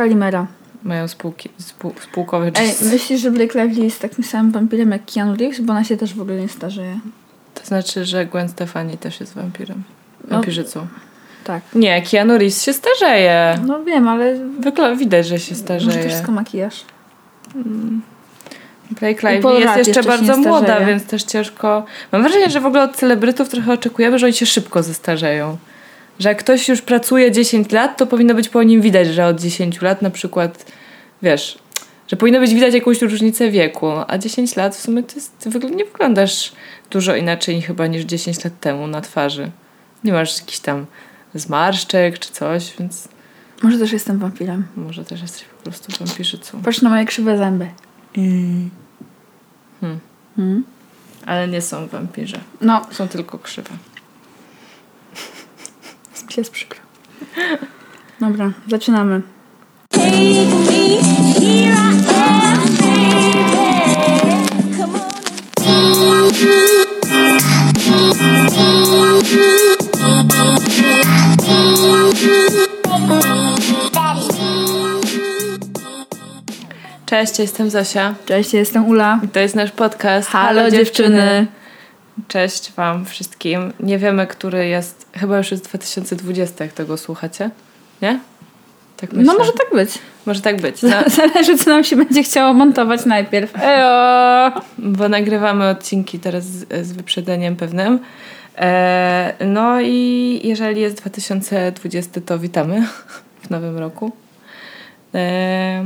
Kalimera. Mają spółki, spół, spółkowe Ej, myślisz, że Blake Lively jest takim samym wampirem jak Keanu Reeves? Bo ona się też w ogóle nie starzeje. To znaczy, że Gwen Stefani też jest wampirem. No. Wampirzycą. Tak. Nie, Keanu Reeves się starzeje. No wiem, ale Wykla- widać, że się może to starzeje. wszystko makijaż. Blake I Paul Lively jest jeszcze bardzo młoda, starzeje. więc też ciężko... Mam wrażenie, że w ogóle od celebrytów trochę oczekujemy, że oni się szybko zestarzeją. Że jak ktoś już pracuje 10 lat, to powinno być po nim widać, że od 10 lat na przykład, wiesz, że powinno być widać jakąś różnicę wieku, a 10 lat w sumie to jest, nie wyglądasz dużo inaczej chyba niż 10 lat temu na twarzy. Nie masz jakichś tam zmarszczek czy coś, więc Może też jestem wampirem. może też jesteś po prostu wampirzycą. Patrz na moje krzywe zęby. Hmm. Hmm? Ale nie są wampirze. No, Są tylko krzywe. Jest przykro. Dobra, zaczynamy. Cześć, jestem Zosia. Cześć, jestem Ula. I To jest nasz podcast. Halo, dziewczyny. Cześć Wam wszystkim. Nie wiemy, który jest. Chyba już jest 2020, jak tego słuchacie. Nie? Tak myślę. No może tak być. Może tak być. No, Zależy, co nam się będzie chciało montować najpierw. Ejo! bo nagrywamy odcinki teraz z, z wyprzedzeniem pewnym. E, no i jeżeli jest 2020, to witamy w nowym roku. E,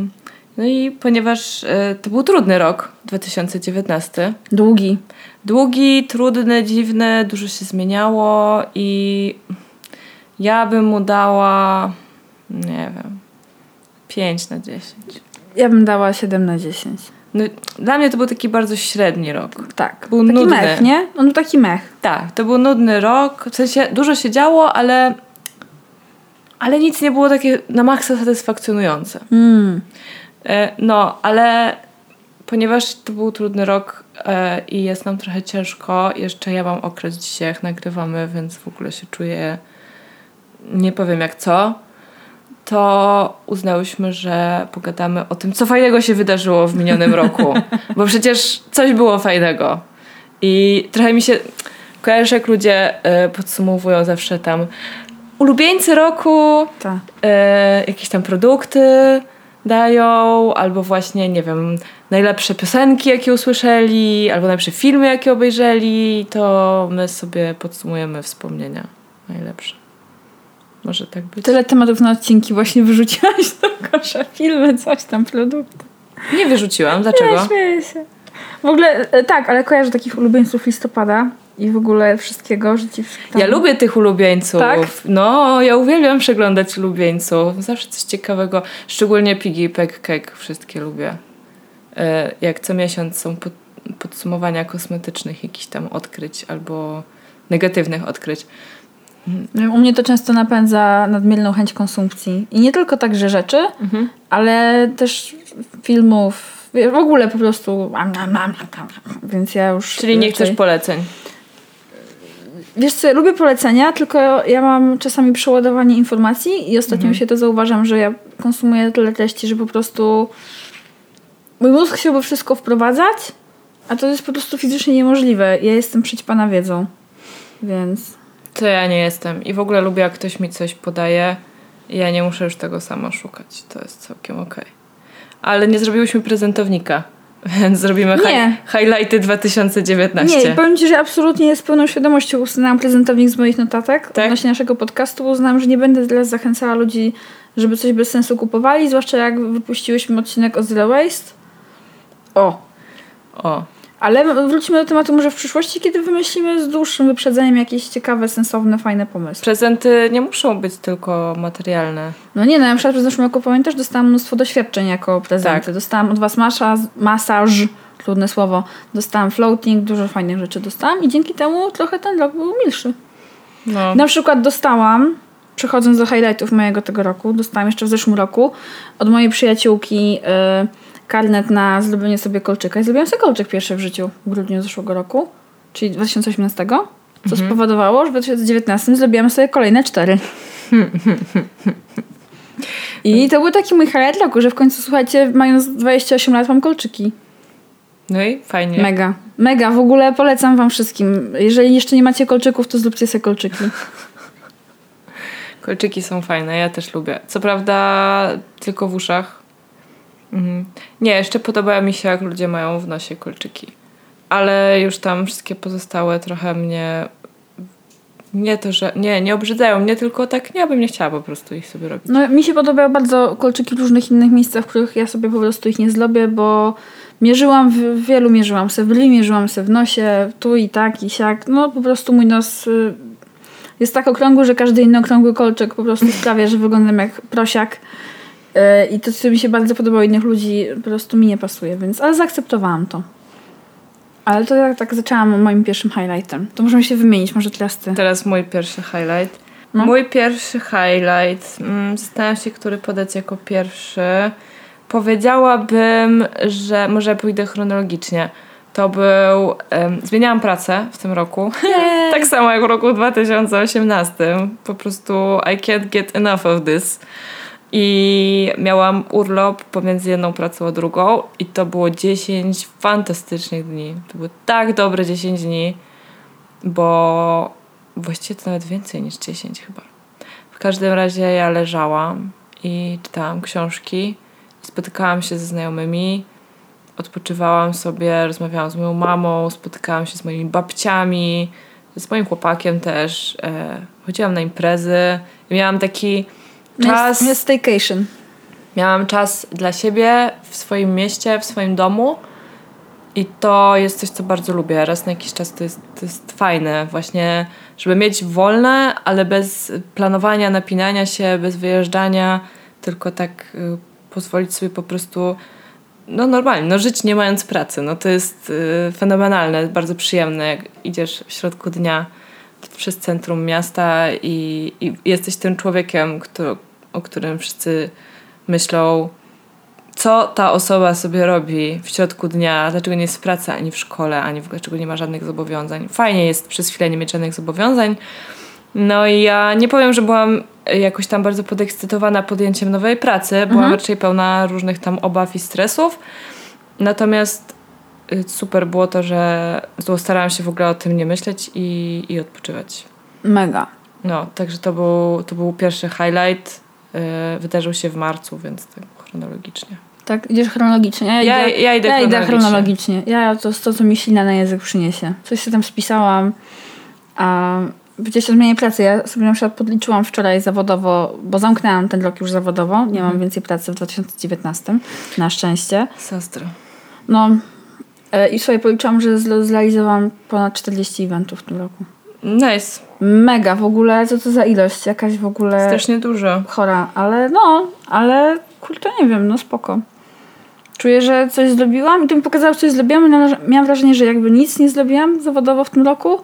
no i ponieważ e, to był trudny rok 2019. Długi. Długi, trudny, dziwny, dużo się zmieniało i ja bym mu dała, nie wiem, 5 na 10. Ja bym dała 7 na 10. No, dla mnie to był taki bardzo średni rok. Tak. Był taki nudny. mech, nie? On był taki mech. Tak, to był nudny rok, w sensie dużo się działo, ale, ale nic nie było takie na maksa satysfakcjonujące. Mm. E, No, ale ponieważ to był trudny rok e, i jest nam trochę ciężko, jeszcze ja mam okres dzisiaj, jak nagrywamy, więc w ogóle się czuję nie powiem jak co, to uznałyśmy, że pogadamy o tym, co fajnego się wydarzyło w minionym roku. Bo przecież coś było fajnego. I trochę mi się kojarzy, jak ludzie e, podsumowują zawsze tam ulubieńcy roku, e, jakieś tam produkty dają, albo właśnie, nie wiem, najlepsze piosenki, jakie usłyszeli, albo najlepsze filmy, jakie obejrzeli, to my sobie podsumujemy wspomnienia najlepsze. Może tak być? Tyle tematów na odcinki właśnie wyrzuciłaś do kosza. Filmy, coś tam, produkty. Nie wyrzuciłam. Dlaczego? Nie, śmieję się. W ogóle, e, tak, ale kojarzę takich ulubieńców listopada i w ogóle wszystkiego, że ci tam... Ja lubię tych ulubieńców. Tak? No, ja uwielbiam przeglądać ulubieńców. Zawsze coś ciekawego. Szczególnie Piggy, Peck, Cake. Wszystkie lubię. E, Jak co miesiąc są pod, podsumowania kosmetycznych jakichś tam odkryć albo negatywnych odkryć. U mnie to często napędza nadmierną chęć konsumpcji. I nie tylko także rzeczy, Mhm. ale też filmów. W ogóle po prostu. Więc ja już. Czyli nie raczej- chcesz poleceń. Wiesz co, ja lubię polecenia, tylko ja mam czasami przeładowanie informacji i ostatnio Mhm. się to zauważam, że ja konsumuję tyle treści, że po prostu mój mózg chciałby wszystko wprowadzać, a to jest po prostu fizycznie niemożliwe. Ja jestem przyćpana wiedzą, więc To ja nie jestem. I w ogóle lubię, jak ktoś mi coś podaje i ja nie muszę już tego sama szukać. To jest całkiem okej. Ale nie zrobiłyśmy prezentownika, więc zrobimy Nie. hi- highlighty 2019. nie, powiem Ci, że absolutnie z pełną świadomością usunęłam prezentownik z moich notatek Tak? odnośnie naszego podcastu, bo uznałam, że nie będę teraz zachęcała ludzi, żeby coś bez sensu kupowali, zwłaszcza jak wypuściłyśmy odcinek o Zero Waste. O, O, Ale wrócimy do tematu może w przyszłości, kiedy wymyślimy z dłuższym wyprzedzeniem jakieś ciekawe, sensowne, fajne pomysły. prezenty nie muszą być tylko materialne. No nie, no na przykład w zeszłym roku pamiętasz, dostałam mnóstwo doświadczeń jako prezenty. Tak. Dostałam od was masa, masaż, trudne słowo. Dostałam floating, dużo fajnych rzeczy dostałam i dzięki temu trochę ten rok był milszy. No. Na przykład dostałam, przechodząc do highlightów mojego tego roku, dostałam jeszcze w zeszłym roku od mojej przyjaciółki y, karnet na zrobienie sobie kolczyka. I zrobiłam sobie kolczyk pierwszy w życiu w grudniu zeszłego roku, czyli 2018, co spowodowało, że w 2019 zrobiłam sobie kolejne cztery. I to był taki mój highlight roku, że w końcu, słuchajcie, mając 28 lat mam kolczyki. No i fajnie. Mega. Mega. W ogóle polecam wam wszystkim. Jeżeli jeszcze nie macie kolczyków, to zróbcie sobie kolczyki. Kolczyki są fajne, ja też lubię. Co prawda tylko w uszach. Mhm. Nie, jeszcze podoba mi się, jak ludzie mają w nosie kolczyki. Ale już tam wszystkie pozostałe trochę mnie... Nie to, że... Nie, nie obrzydzają mnie, tylko tak ja bym nie chciała po prostu ich sobie robić. No, mi się podobają bardzo kolczyki w różnych innych miejscach, w których ja sobie po prostu ich nie zrobię, bo mierzyłam, w wielu mierzyłam se w ryj, mierzyłam se w nosie, tu i tak, i siak. No po prostu mój nos y, jest tak okrągły, że każdy inny okrągły kolczyk po prostu sprawia, że wyglądam jak prosiak. Y, I to, co mi się bardzo podobało innych ludzi, po prostu mi nie pasuje, więc, ale zaakceptowałam to. Ale to ja tak zaczęłam moim pierwszym highlightem. To możemy się wymienić, może teraz ty. Teraz mój pierwszy highlight. No. Mój pierwszy highlight. Mm, zastanawiam się, który podać jako pierwszy. Powiedziałabym, że może pójdę chronologicznie. To był. em, zmieniałam pracę w tym roku. tak samo jak w roku 2018. Po prostu I can't get enough of this. I miałam urlop pomiędzy jedną pracą a drugą, i to było 10 fantastycznych dni. To były tak dobre 10 dni, bo właściwie to nawet więcej niż 10 chyba. W każdym razie ja leżałam i czytałam książki, spotykałam się ze znajomymi, odpoczywałam sobie, rozmawiałam z moją mamą, spotykałam się z moimi babciami, z moim chłopakiem też. E, chodziłam na imprezy. Miałam taki czas. Jest staycation. Miałam czas dla siebie w swoim mieście, w swoim domu. I to jest coś, co bardzo lubię. Raz na jakiś czas to jest, to jest fajne. Właśnie, żeby mieć wolne, ale bez planowania, napinania się, bez wyjeżdżania, tylko tak y, pozwolić sobie po prostu no normalnie, no żyć nie mając pracy. No to jest y, fenomenalne, bardzo przyjemne, jak idziesz w środku dnia przez centrum miasta i, i jesteś tym człowiekiem, kto, o którym wszyscy myślą, co ta osoba sobie robi w środku dnia, dlaczego nie jest w pracy, ani w szkole, ani w ogóle dlaczego nie ma żadnych zobowiązań. Fajnie jest przez chwilę nie mieć żadnych zobowiązań. No i ja nie powiem, że byłam jakoś tam bardzo podekscytowana podjęciem nowej pracy. Byłam raczej pełna różnych tam obaw i stresów. Natomiast super było to, że starałam się w ogóle o tym nie myśleć i, i odpoczywać. Mega. No, także to był, to był pierwszy highlight. Yy, wydarzył się w marcu, więc tak chronologicznie. Tak, idziesz chronologicznie. Ja, Ja- idę, ja idę chronologicznie. chronologicznie. Ja to to, co mi ślina na język przyniesie. Coś się tam spisałam. A przecież zmienię pracę. Ja sobie na przykład podliczyłam wczoraj zawodowo, bo zamknęłam ten rok już zawodowo. Nie Mhm. mam więcej pracy w 2019. Na szczęście. Sastro. No i sobie policzyłam, że zrealizowałam ponad 40 eventów w tym roku. Nice. Mega w ogóle, co to za ilość? Jakaś w ogóle Strasznie dużo. chora, ale no, ale kurczę, nie wiem, no spoko. Czuję, że coś zrobiłam i to mi pokazało, coś zrobiłam miałam- miałam wrażenie, że jakby nic nie zrobiłam zawodowo w tym roku,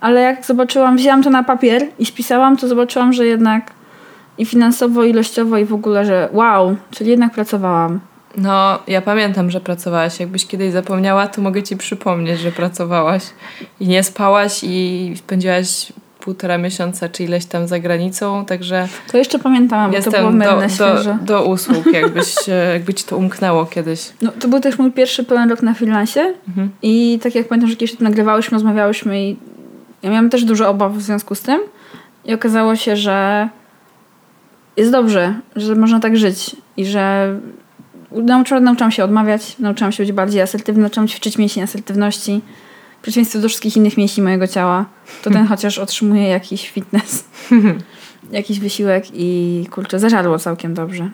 ale jak zobaczyłam, wzięłam to na papier i spisałam, to zobaczyłam, że jednak i finansowo, i ilościowo, i w ogóle, że wow, czyli jednak pracowałam. No, ja pamiętam, że pracowałaś. Jakbyś kiedyś zapomniała, to mogę ci przypomnieć, że pracowałaś i nie spałaś i spędziłaś półtora miesiąca czy ileś tam za granicą, także To jeszcze pamiętałam, bo to było do, mylne, do, świeże. do usług, jakbyś, e, jakby ci to umknęło kiedyś. No, to był też mój pierwszy pełen rok na freelancie Mhm. i tak jak pamiętam, że kiedyś nagrywałyśmy, rozmawiałyśmy i ja miałam też dużo obaw w związku z tym i okazało się, że jest dobrze, że można tak żyć i że nauczyłam, nauczyłam się odmawiać, nauczyłam się być bardziej asertywna, nauczyłam się ćwiczyć mięsień asertywności. W przeciwieństwie do wszystkich innych mięśni mojego ciała, to ten chociaż otrzymuje jakiś fitness, jakiś wysiłek i kurczę, zażarło całkiem dobrze.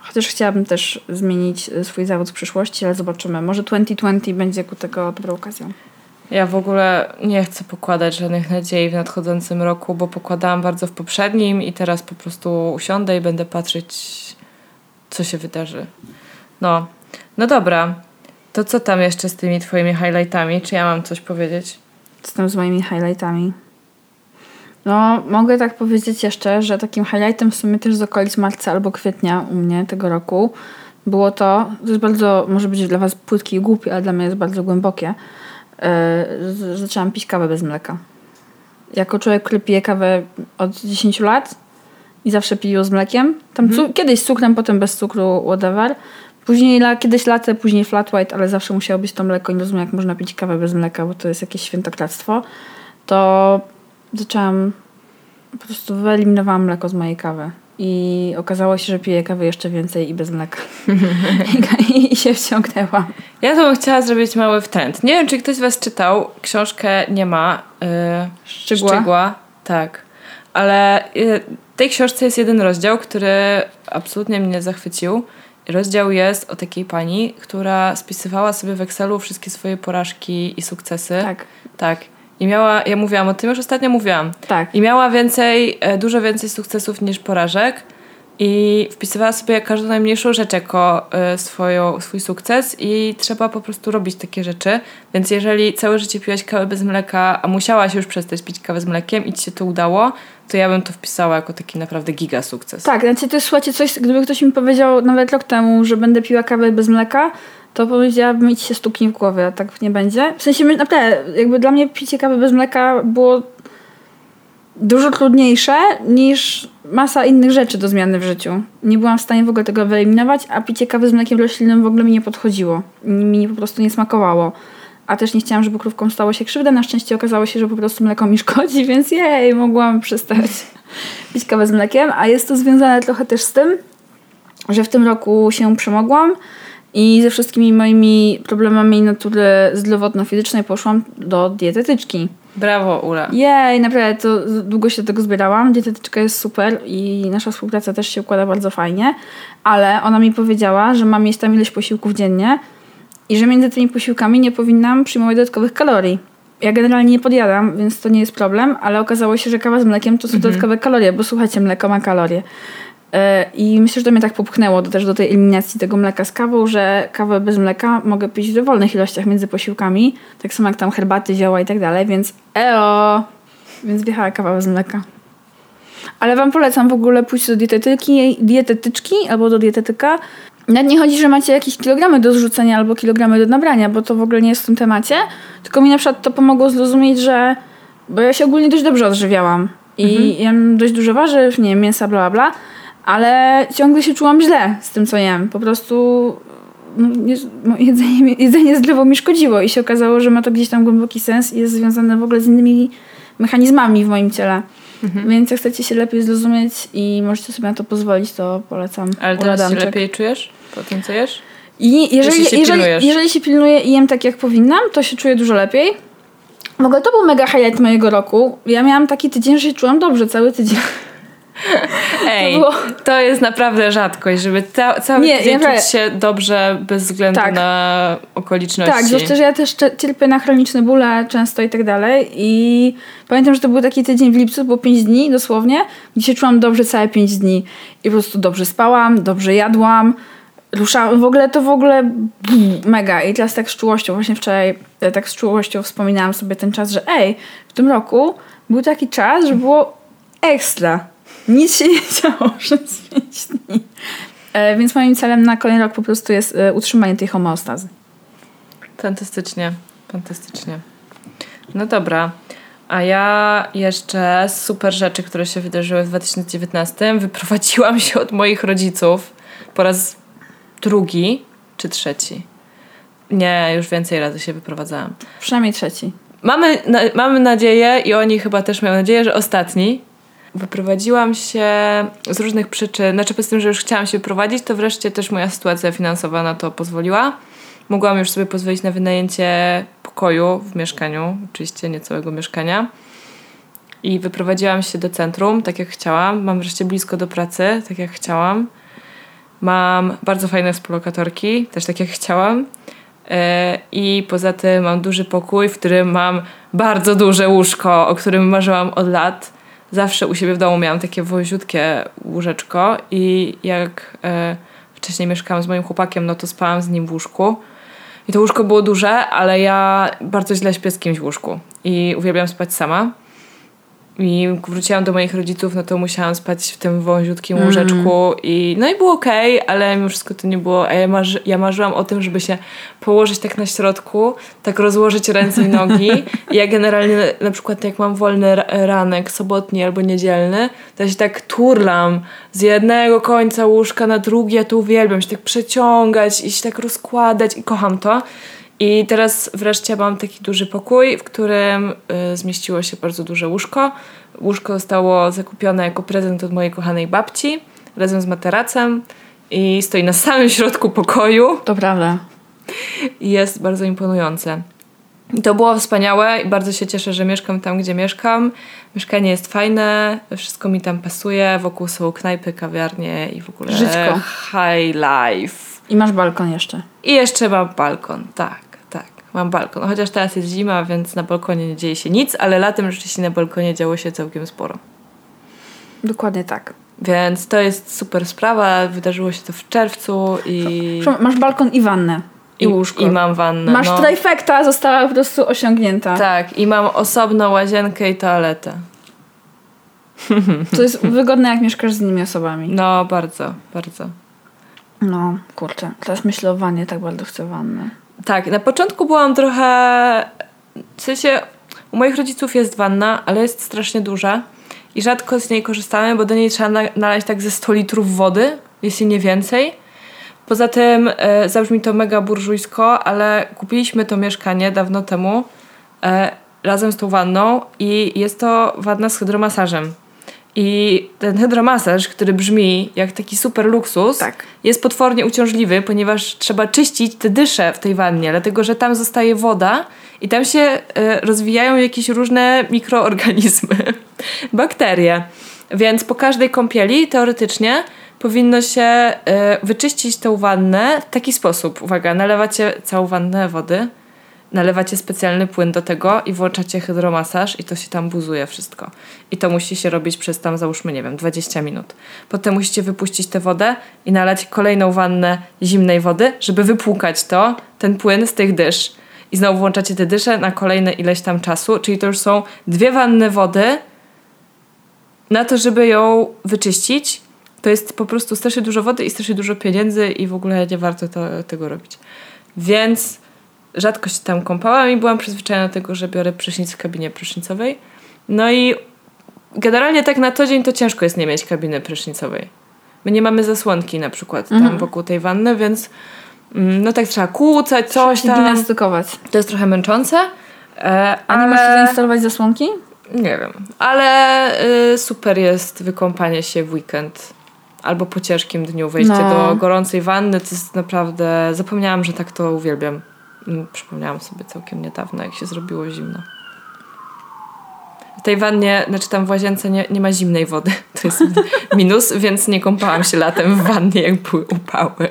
Chociaż chciałabym też zmienić e, swój zawód w przyszłości, ale zobaczymy. Może 2020 będzie ku tego dobrą okazją. Ja w ogóle nie chcę pokładać żadnych nadziei w nadchodzącym roku, bo pokładałam bardzo w poprzednim i teraz po prostu usiądę i będę patrzeć, co się wydarzy. No, no dobra. To co tam jeszcze z tymi twoimi highlightami? Czy ja mam coś powiedzieć? Co tam z moimi highlightami? No, mogę tak powiedzieć jeszcze, że takim highlightem w sumie też z okolic marca albo kwietnia u mnie tego roku było to, to jest bardzo, może być dla was płytkie i głupie, ale dla mnie jest bardzo głębokie. Yy, zaczęłam pić kawę bez mleka. Jako człowiek, który pije kawę od 10 lat i zawsze ją z mlekiem. Tam cu- kiedyś z cukrem, potem bez cukru, whatever. Później la- kiedyś latte, później flat white, ale zawsze musiało być to mleko. Nie rozumiem, jak można pić kawę bez mleka, bo to jest jakieś świętokradztwo. To zaczęłam, po prostu wyeliminowałam mleko z mojej kawy. I okazało się, że piję kawę jeszcze więcej i bez mleka. I, I się wciągnęłam. Ja to bym chciała zrobić mały wtręt. Nie wiem, czy ktoś z Was czytał książkę Nie ma. Yy, Szczegóła? Tak. Ale yy, w tej książce jest jeden rozdział, który absolutnie mnie zachwycił. Rozdział jest o takiej pani, która spisywała sobie w Excelu wszystkie swoje porażki i sukcesy. Tak, Tak. I miała, ja mówiłam o tym, już ostatnio mówiłam. tak. I miała więcej, e, dużo więcej sukcesów niż porażek. I wpisywała sobie każdą najmniejszą rzecz jako e, swoją, swój sukces i trzeba po prostu robić takie rzeczy. Więc jeżeli całe życie piłaś kawę bez mleka, a musiałaś już przestać pić kawę z mlekiem i ci się to udało, to ja bym to wpisała jako taki naprawdę giga sukces. Tak, znaczy to jest, słuchajcie, coś, gdyby ktoś mi powiedział nawet rok temu, że będę piła kawę bez mleka, to powiedziałabym, idź się stuknij w głowę, a tak nie będzie. W sensie, naprawdę, jakby dla mnie picie kawy bez mleka było dużo trudniejsze niż masa innych rzeczy do zmiany w życiu. Nie byłam w stanie w ogóle tego wyeliminować, a picie kawy z mlekiem roślinnym w ogóle mi nie podchodziło. Mi po prostu nie smakowało. A też nie chciałam, żeby krówkom stało się krzywda. Na szczęście okazało się, że po prostu mleko mi szkodzi, więc jej, mogłam przestać pić kawę z mlekiem. A jest to związane trochę też z tym, że w tym roku się przemogłam i ze wszystkimi moimi problemami natury zdrowotno-fizycznej poszłam do dietetyczki. Brawo, Ula. Jej, naprawdę, to długo się do tego zbierałam. Dietetyczka jest super i nasza współpraca też się układa bardzo fajnie, ale ona mi powiedziała, że mam jeść tam ileś posiłków dziennie i że między tymi posiłkami nie powinnam przyjmować dodatkowych kalorii. Ja generalnie nie podjadam, więc to nie jest problem, ale okazało się, że kawa z mlekiem to są dodatkowe kalorie, bo słuchajcie, mleko ma kalorie. E, I myślę, że to mnie tak popchnęło do, też do tej eliminacji tego mleka z kawą, że kawę bez mleka mogę pić w dowolnych ilościach między posiłkami, tak samo jak tam herbaty, zioła i tak dalej, więc eo! Więc wjechała kawa bez mleka. Ale wam polecam w ogóle pójść do dietetyki, dietetyczki albo do dietetyka. Nawet nie chodzi, że macie jakieś kilogramy do zrzucenia albo kilogramy do nabrania, bo to w ogóle nie jest w tym temacie. Tylko mi na przykład to pomogło zrozumieć, że... Bo ja się ogólnie dość dobrze odżywiałam. I jem dość dużo warzyw, nie wiem, mięsa, bla, bla, bla. Ale ciągle się czułam źle z tym, co jem. Po prostu no, jedzenie, jedzenie zdrowo mi szkodziło i się okazało, że ma to gdzieś tam głęboki sens i jest związane w ogóle z innymi mechanizmami w moim ciele. Więc jak chcecie się lepiej zrozumieć i możecie sobie na to pozwolić, to polecam Ale teraz się uradanczek. lepiej czujesz po tym, co jesz? I jeżeli, się jeżeli, pilnujesz. jeżeli się pilnuję i jem tak, jak powinnam, to się czuję dużo lepiej. W ogóle to był mega highlight mojego roku. Ja miałam taki tydzień, że się czułam dobrze cały tydzień. Ej, było- to jest naprawdę rzadkość, żeby ca- cały Nie, naprawdę. czuć się dobrze bez względu Tak. na okoliczności. Tak, zwłaszcza, że ja też cierpię na chroniczne bóle często i tak dalej. I pamiętam, że to był taki tydzień w lipcu, było 5 dni dosłownie, gdzie się czułam dobrze całe 5 dni. I po prostu dobrze spałam, dobrze jadłam, ruszałam. W ogóle to w ogóle bum, mega. I teraz tak z czułością, właśnie wczoraj e, tak z czułością wspominałam sobie ten czas, że ej, w tym roku był taki czas, że było ekstra. Nic się nie działo przez 5 dni. E, więc moim celem na kolejny rok po prostu jest e, utrzymanie tej homeostazy. Fantastycznie, fantastycznie. No dobra. A ja jeszcze z super rzeczy, które się wydarzyły w 2019, wyprowadziłam się od moich rodziców po raz drugi czy trzeci. Nie, już więcej razy się wyprowadzałam. Przynajmniej trzeci. Mamy, na, mamy nadzieję i oni chyba też mają nadzieję, że ostatni. Wyprowadziłam się z różnych przyczyn. Znaczy, poza tym, że już chciałam się wyprowadzić, to wreszcie też moja sytuacja finansowa na to pozwoliła. Mogłam już sobie pozwolić na wynajęcie pokoju w mieszkaniu, oczywiście nie całego mieszkania. I wyprowadziłam się do centrum, tak jak chciałam. Mam wreszcie blisko do pracy, tak jak chciałam. Mam bardzo fajne współlokatorki, też tak jak chciałam. E, I poza tym mam duży pokój, w którym mam bardzo duże łóżko, o którym marzyłam od lat. Zawsze u siebie w domu miałam takie wąziutkie łóżeczko i jak e, wcześniej mieszkałam z moim chłopakiem, no to spałam z nim w łóżku. I to łóżko było duże, ale ja bardzo źle śpię z kimś w łóżku i uwielbiam spać sama. I wróciłam do moich rodziców, no to musiałam spać w tym wąziutkim Mm. łóżeczku i no i było okej, ale mimo wszystko to nie było, a ja, marzy, ja marzyłam o tym, żeby się położyć tak na środku, tak rozłożyć ręce i nogi i ja generalnie na, przykład jak mam wolny ra- ranek sobotni albo niedzielny, to ja się tak turlam z jednego końca łóżka na drugi, ja to uwielbiam, się tak przeciągać i się tak rozkładać i kocham to. I teraz wreszcie mam taki duży pokój, w którym y, zmieściło się bardzo duże łóżko. Łóżko zostało zakupione jako prezent od mojej kochanej babci razem z materacem i stoi na samym środku pokoju To prawda. i jest bardzo imponujące. I to było wspaniałe i bardzo się cieszę, że mieszkam tam, gdzie mieszkam. Mieszkanie jest fajne, wszystko mi tam pasuje, wokół są knajpy, kawiarnie i w ogóle Żyćko. high life. I masz balkon jeszcze. I jeszcze mam balkon, tak, tak. Mam balkon. Chociaż teraz jest zima, więc na balkonie nie dzieje się nic, ale latem rzeczywiście na balkonie działo się całkiem sporo. Dokładnie tak. Więc to jest super sprawa. Wydarzyło się to w czerwcu i. Masz balkon i wannę. I, łóżko. I mam wannę. Masz no. trifecta, została po prostu osiągnięta. Tak, i mam osobną łazienkę i toaletę. To jest wygodne, jak mieszkasz z innymi osobami. No, bardzo, bardzo. No, kurczę. Teraz myślę o wannie, tak bardzo chcę wannę. Tak, na początku byłam trochę. W sensie, u moich rodziców jest wanna, ale jest strasznie duża i rzadko z niej korzystamy, bo do niej trzeba na, nalać tak ze 100 litrów wody, jeśli nie więcej. Poza tym e, zabrzmi to mega burżujsko, ale kupiliśmy to mieszkanie dawno temu e, razem z tą wanną i jest to wanna z hydromasażem. I ten hydromasaż, który brzmi jak taki super luksus, Tak. jest potwornie uciążliwy, ponieważ trzeba czyścić te dysze w tej wannie, dlatego że tam zostaje woda i tam się e, rozwijają jakieś różne mikroorganizmy, bakterie. Więc po każdej kąpieli teoretycznie powinno się e, wyczyścić tą wannę w taki sposób. Uwaga, nalewacie całą wannę wody, nalewacie specjalny płyn do tego i włączacie hydromasaż i to się tam buzuje wszystko. I to musi się robić przez tam załóżmy, nie wiem, 20 minut. Potem musicie wypuścić tę wodę i nalać kolejną wannę zimnej wody, żeby wypłukać to, ten płyn z tych dysz. I znowu włączacie te dysze na kolejne ileś tam czasu, czyli to już są dwie wanny wody na to, żeby ją wyczyścić. To jest po prostu strasznie dużo wody i strasznie dużo pieniędzy i w ogóle nie warto to, tego robić. Więc rzadko się tam kąpałam i byłam przyzwyczajona do tego, że biorę prysznic w kabinie prysznicowej. No i generalnie tak na co dzień to ciężko jest nie mieć kabiny prysznicowej. My nie mamy zasłonki na przykład tam wokół tej wanny, więc mm, no tak trzeba kłócać, coś tam. gimnastykować. To jest trochę męczące. E, A nie ale... masz zainstalować zasłonki? Nie wiem, ale y, super jest wykąpanie się w weekend. Albo po ciężkim dniu wejście No. do gorącej wanny. To jest naprawdę... Zapomniałam, że tak to uwielbiam. Przypomniałam sobie całkiem niedawno, jak się zrobiło zimno. W tej wannie, znaczy tam w łazience nie, nie ma zimnej wody. To jest minus, więc nie kąpałam się latem w wannie, jak były upały.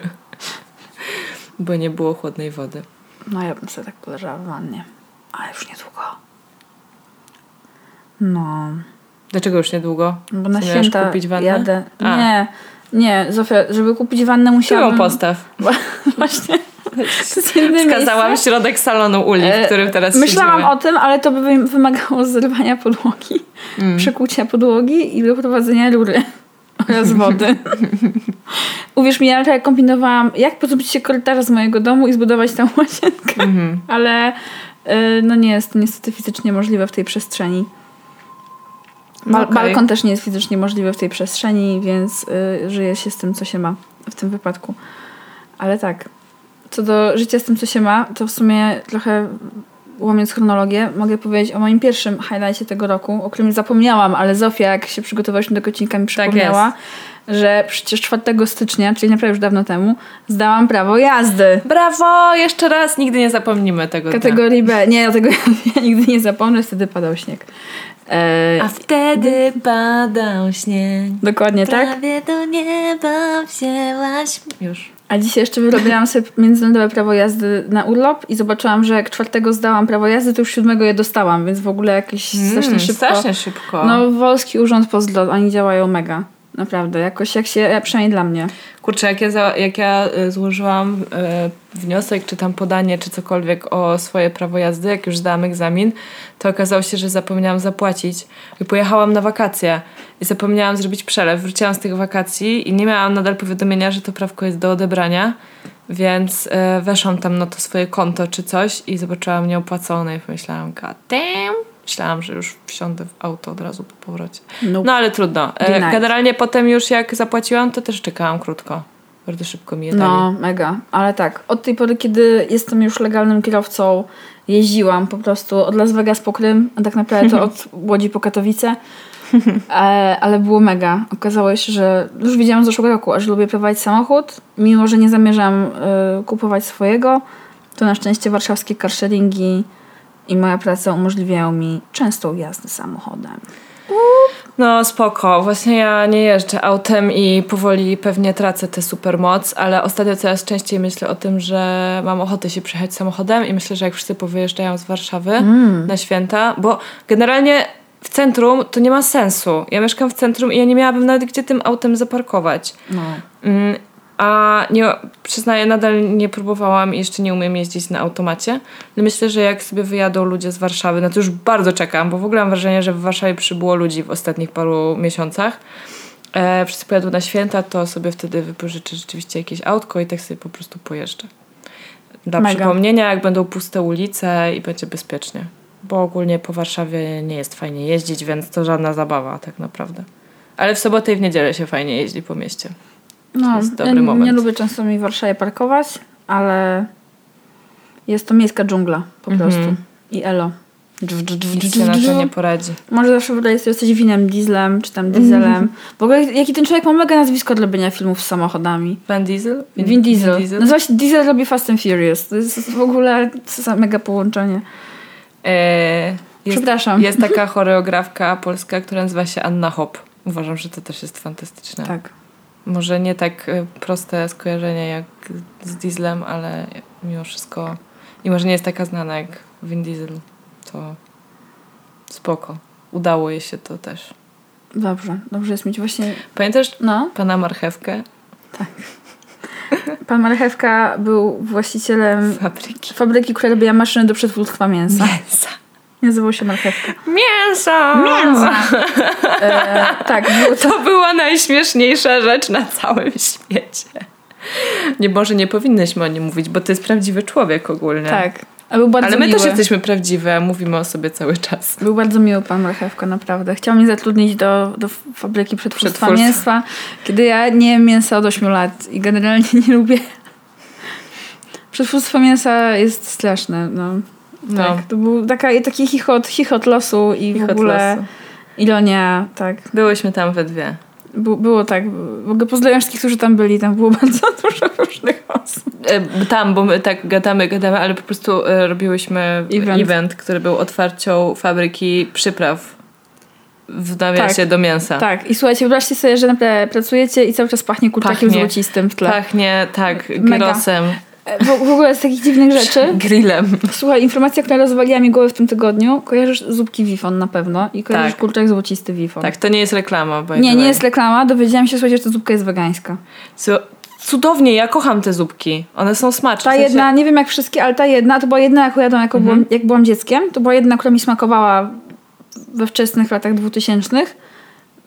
Bo nie było chłodnej wody. No ja bym sobie tak poleżała w wannie. Ale już niedługo. No. Dlaczego już niedługo? Bo na święta kupić wannę? jadę. A. Nie, nie, Zofia, żeby kupić wannę ją musiałabym... postaw. Właśnie. Wskazałam miejsce. środek salonu Uli, w E, którym teraz Myślałam siedzimy. o tym, ale to by wy- wymagało zrywania podłogi, Mm. przekucia podłogi i doprowadzenia rury oraz wody. Uwierz mi, ja tak kombinowałam, jak pozbyć się korytarza z mojego domu i zbudować tam łazienkę, Mhm. ale y, no nie jest to niestety fizycznie możliwe w tej przestrzeni. Bal- Okej. Balkon też nie jest fizycznie możliwy w tej przestrzeni, więc y, żyje się z tym, co się ma w tym wypadku. Ale tak, co do życia z tym, co się ma, to w sumie trochę łamiąc chronologię, mogę powiedzieć o moim pierwszym highlightie tego roku, o którym zapomniałam, ale Zofia, jak się przygotowałyśmy do odcinka, mi przypomniała, że przecież 4 stycznia, czyli naprawdę już dawno temu, zdałam prawo jazdy. Brawo! Jeszcze raz, nigdy nie zapomnimy tego dnia. Kategorii B. Nie, ja tego ja nigdy nie zapomnę, wtedy padał śnieg. E, A wtedy padał śnieg. dokładnie tak. Prawie do nieba wzięłaś... Już. A dzisiaj jeszcze wyrobiłam sobie międzynarodowe prawo jazdy na urlop i zobaczyłam, że jak czwartego zdałam prawo jazdy, to już siódmego je dostałam, więc w ogóle jakieś strasznie Mm, szybko. Strasznie szybko. No, Wolski Urząd Pozdro, oni działają mega. Naprawdę, jakoś jak się, przynajmniej dla mnie. Kurczę, jak ja, za, jak ja y, złożyłam y, wniosek, czy tam podanie, czy cokolwiek o swoje prawo jazdy, jak już zdałam egzamin, to okazało się, że zapomniałam zapłacić. I pojechałam na wakacje i zapomniałam zrobić przelew. Wróciłam z tych wakacji i nie miałam nadal powiadomienia, że to prawko jest do odebrania, więc y, weszłam tam na to swoje konto czy coś i zobaczyłam nieopłacone i pomyślałam, god damn. Myślałam, że już wsiądę w auto od razu po powrocie. Nope. No ale trudno. E. Generalnie potem już jak zapłaciłam, to też czekałam krótko. Bardzo szybko mi je dali. No, mega. Ale tak, od tej pory, kiedy jestem już legalnym kierowcą, jeździłam po prostu od Las Vegas po Krym, a tak naprawdę to od Łodzi po Katowice. E, ale było mega. Okazało się, że już widziałam z zeszłego roku, aż lubię prowadzić samochód. Mimo, że nie zamierzam e, kupować swojego, to na szczęście warszawskie carsharingi i moja praca umożliwiają mi częstą jazdę samochodem. No spoko. Właśnie ja nie jeżdżę autem i powoli pewnie tracę tę supermoc, ale ostatnio coraz częściej myślę o tym, że mam ochotę się przejechać samochodem i myślę, że jak wszyscy powyjeżdżają z Warszawy na święta, bo generalnie w centrum to nie ma sensu. Ja mieszkam w centrum i ja nie miałabym nawet gdzie tym autem zaparkować. No. Mm, A nie, przyznaję, nadal nie próbowałam i jeszcze nie umiem jeździć na automacie. No myślę, że jak sobie wyjadą ludzie z Warszawy, no to już bardzo czekam, bo w ogóle mam wrażenie, że w Warszawie przybyło ludzi w ostatnich paru miesiącach. E, wszyscy pojadą na święta, to sobie wtedy wypożyczę rzeczywiście jakieś autko i tak sobie po prostu pojeżdżę. Dla Mega. przypomnienia, jak będą puste ulice i będzie bezpiecznie. Bo ogólnie po Warszawie nie jest fajnie jeździć, więc to żadna zabawa tak naprawdę. Ale w sobotę i w niedzielę się fajnie jeździ po mieście. No, jest dobry ja moment. nie lubię często mi w Warszawie parkować, ale jest to miejska dżungla po Mhm. prostu. I elo. Dż, dż, dż, Nic dż, się na to nie poradzi. Może zawsze wydaje sobie jesteś winem, dieslem, czy tam dieselem. W ogóle jaki ten człowiek ma mega nazwisko dla robienia filmów z samochodami. Van Diesel? Vin, Diesel. Vin Diesel? Nazywa się Diesel robi Fast and Furious. To jest w ogóle mega połączenie. E, jest, Przepraszam. Jest taka choreografka polska, która nazywa się Anna Hop. Uważam, że to też jest fantastyczne. Tak. Może nie tak e, proste skojarzenie jak z Dieslem, ale mimo wszystko... I może nie jest taka znana jak Vin Diesel. To spoko. Udało jej się to też. Dobrze. Dobrze jest mieć właśnie... Pamiętasz No, pana Marchewkę? pan Marchewka był właścicielem Fabryki. fabryki, która robiła maszyny do przetwórstwa mięsa. Mięsa. Nazywał się Marchewka. Mięso! E, tak, było to... To była najśmieszniejsza rzecz na całym świecie. Nie, może nie powinnyśmy o nim mówić, bo to jest prawdziwy człowiek ogólnie. Tak. A był bardzo Ale my miły. też jesteśmy prawdziwe, mówimy o sobie cały czas. Był bardzo miły pan Marchewka, naprawdę. Chciał mnie zatrudnić do, do fabryki przetwórstwa Przetwórstwa. mięsa, kiedy ja nie jem mięsa od 8 lat i generalnie nie lubię. Przetwórstwo mięsa jest straszne. No. No. Tak, to był taka, taki chichot, chichot losu i w Chichot ogóle losu. ironia, tak. Byłyśmy tam we dwie. Bu- było tak. W ogóle pozdrawiam wszystkich, którzy tam byli. Tam było bardzo dużo różnych osób. E, Tam, bo my tak gadamy, gadamy, ale po prostu e, robiłyśmy Event. event, który był otwarcią fabryki przypraw w nawiasie Tak. do mięsa. Tak, i słuchajcie, wyobraźcie sobie, że naprawdę pracujecie i cały czas pachnie kurczakiem Pachnie. złocistym w tle. Pachnie, tak, Mega. grosem, W, w ogóle z takich dziwnych rzeczy. grillem. Słuchaj, informacja, która rozwaliła mi głowę w tym tygodniu. Kojarzysz zupki Wifon na pewno i kojarzysz Tak. kurczak złocisty Wifon. Tak, to nie jest reklama. Nie, nie jest reklama. Dowiedziałam się, słuchajcie, że ta zupka jest wegańska. Cudownie, ja kocham te zupki. One są smaczne. Ta W sensie- Mhm. jedna, nie wiem jak wszystkie, ale ta jedna, to była jedna, jaką jadłam, jako byłam, jak byłam dzieckiem. To była jedna, która mi smakowała we wczesnych latach dwutysięcznych.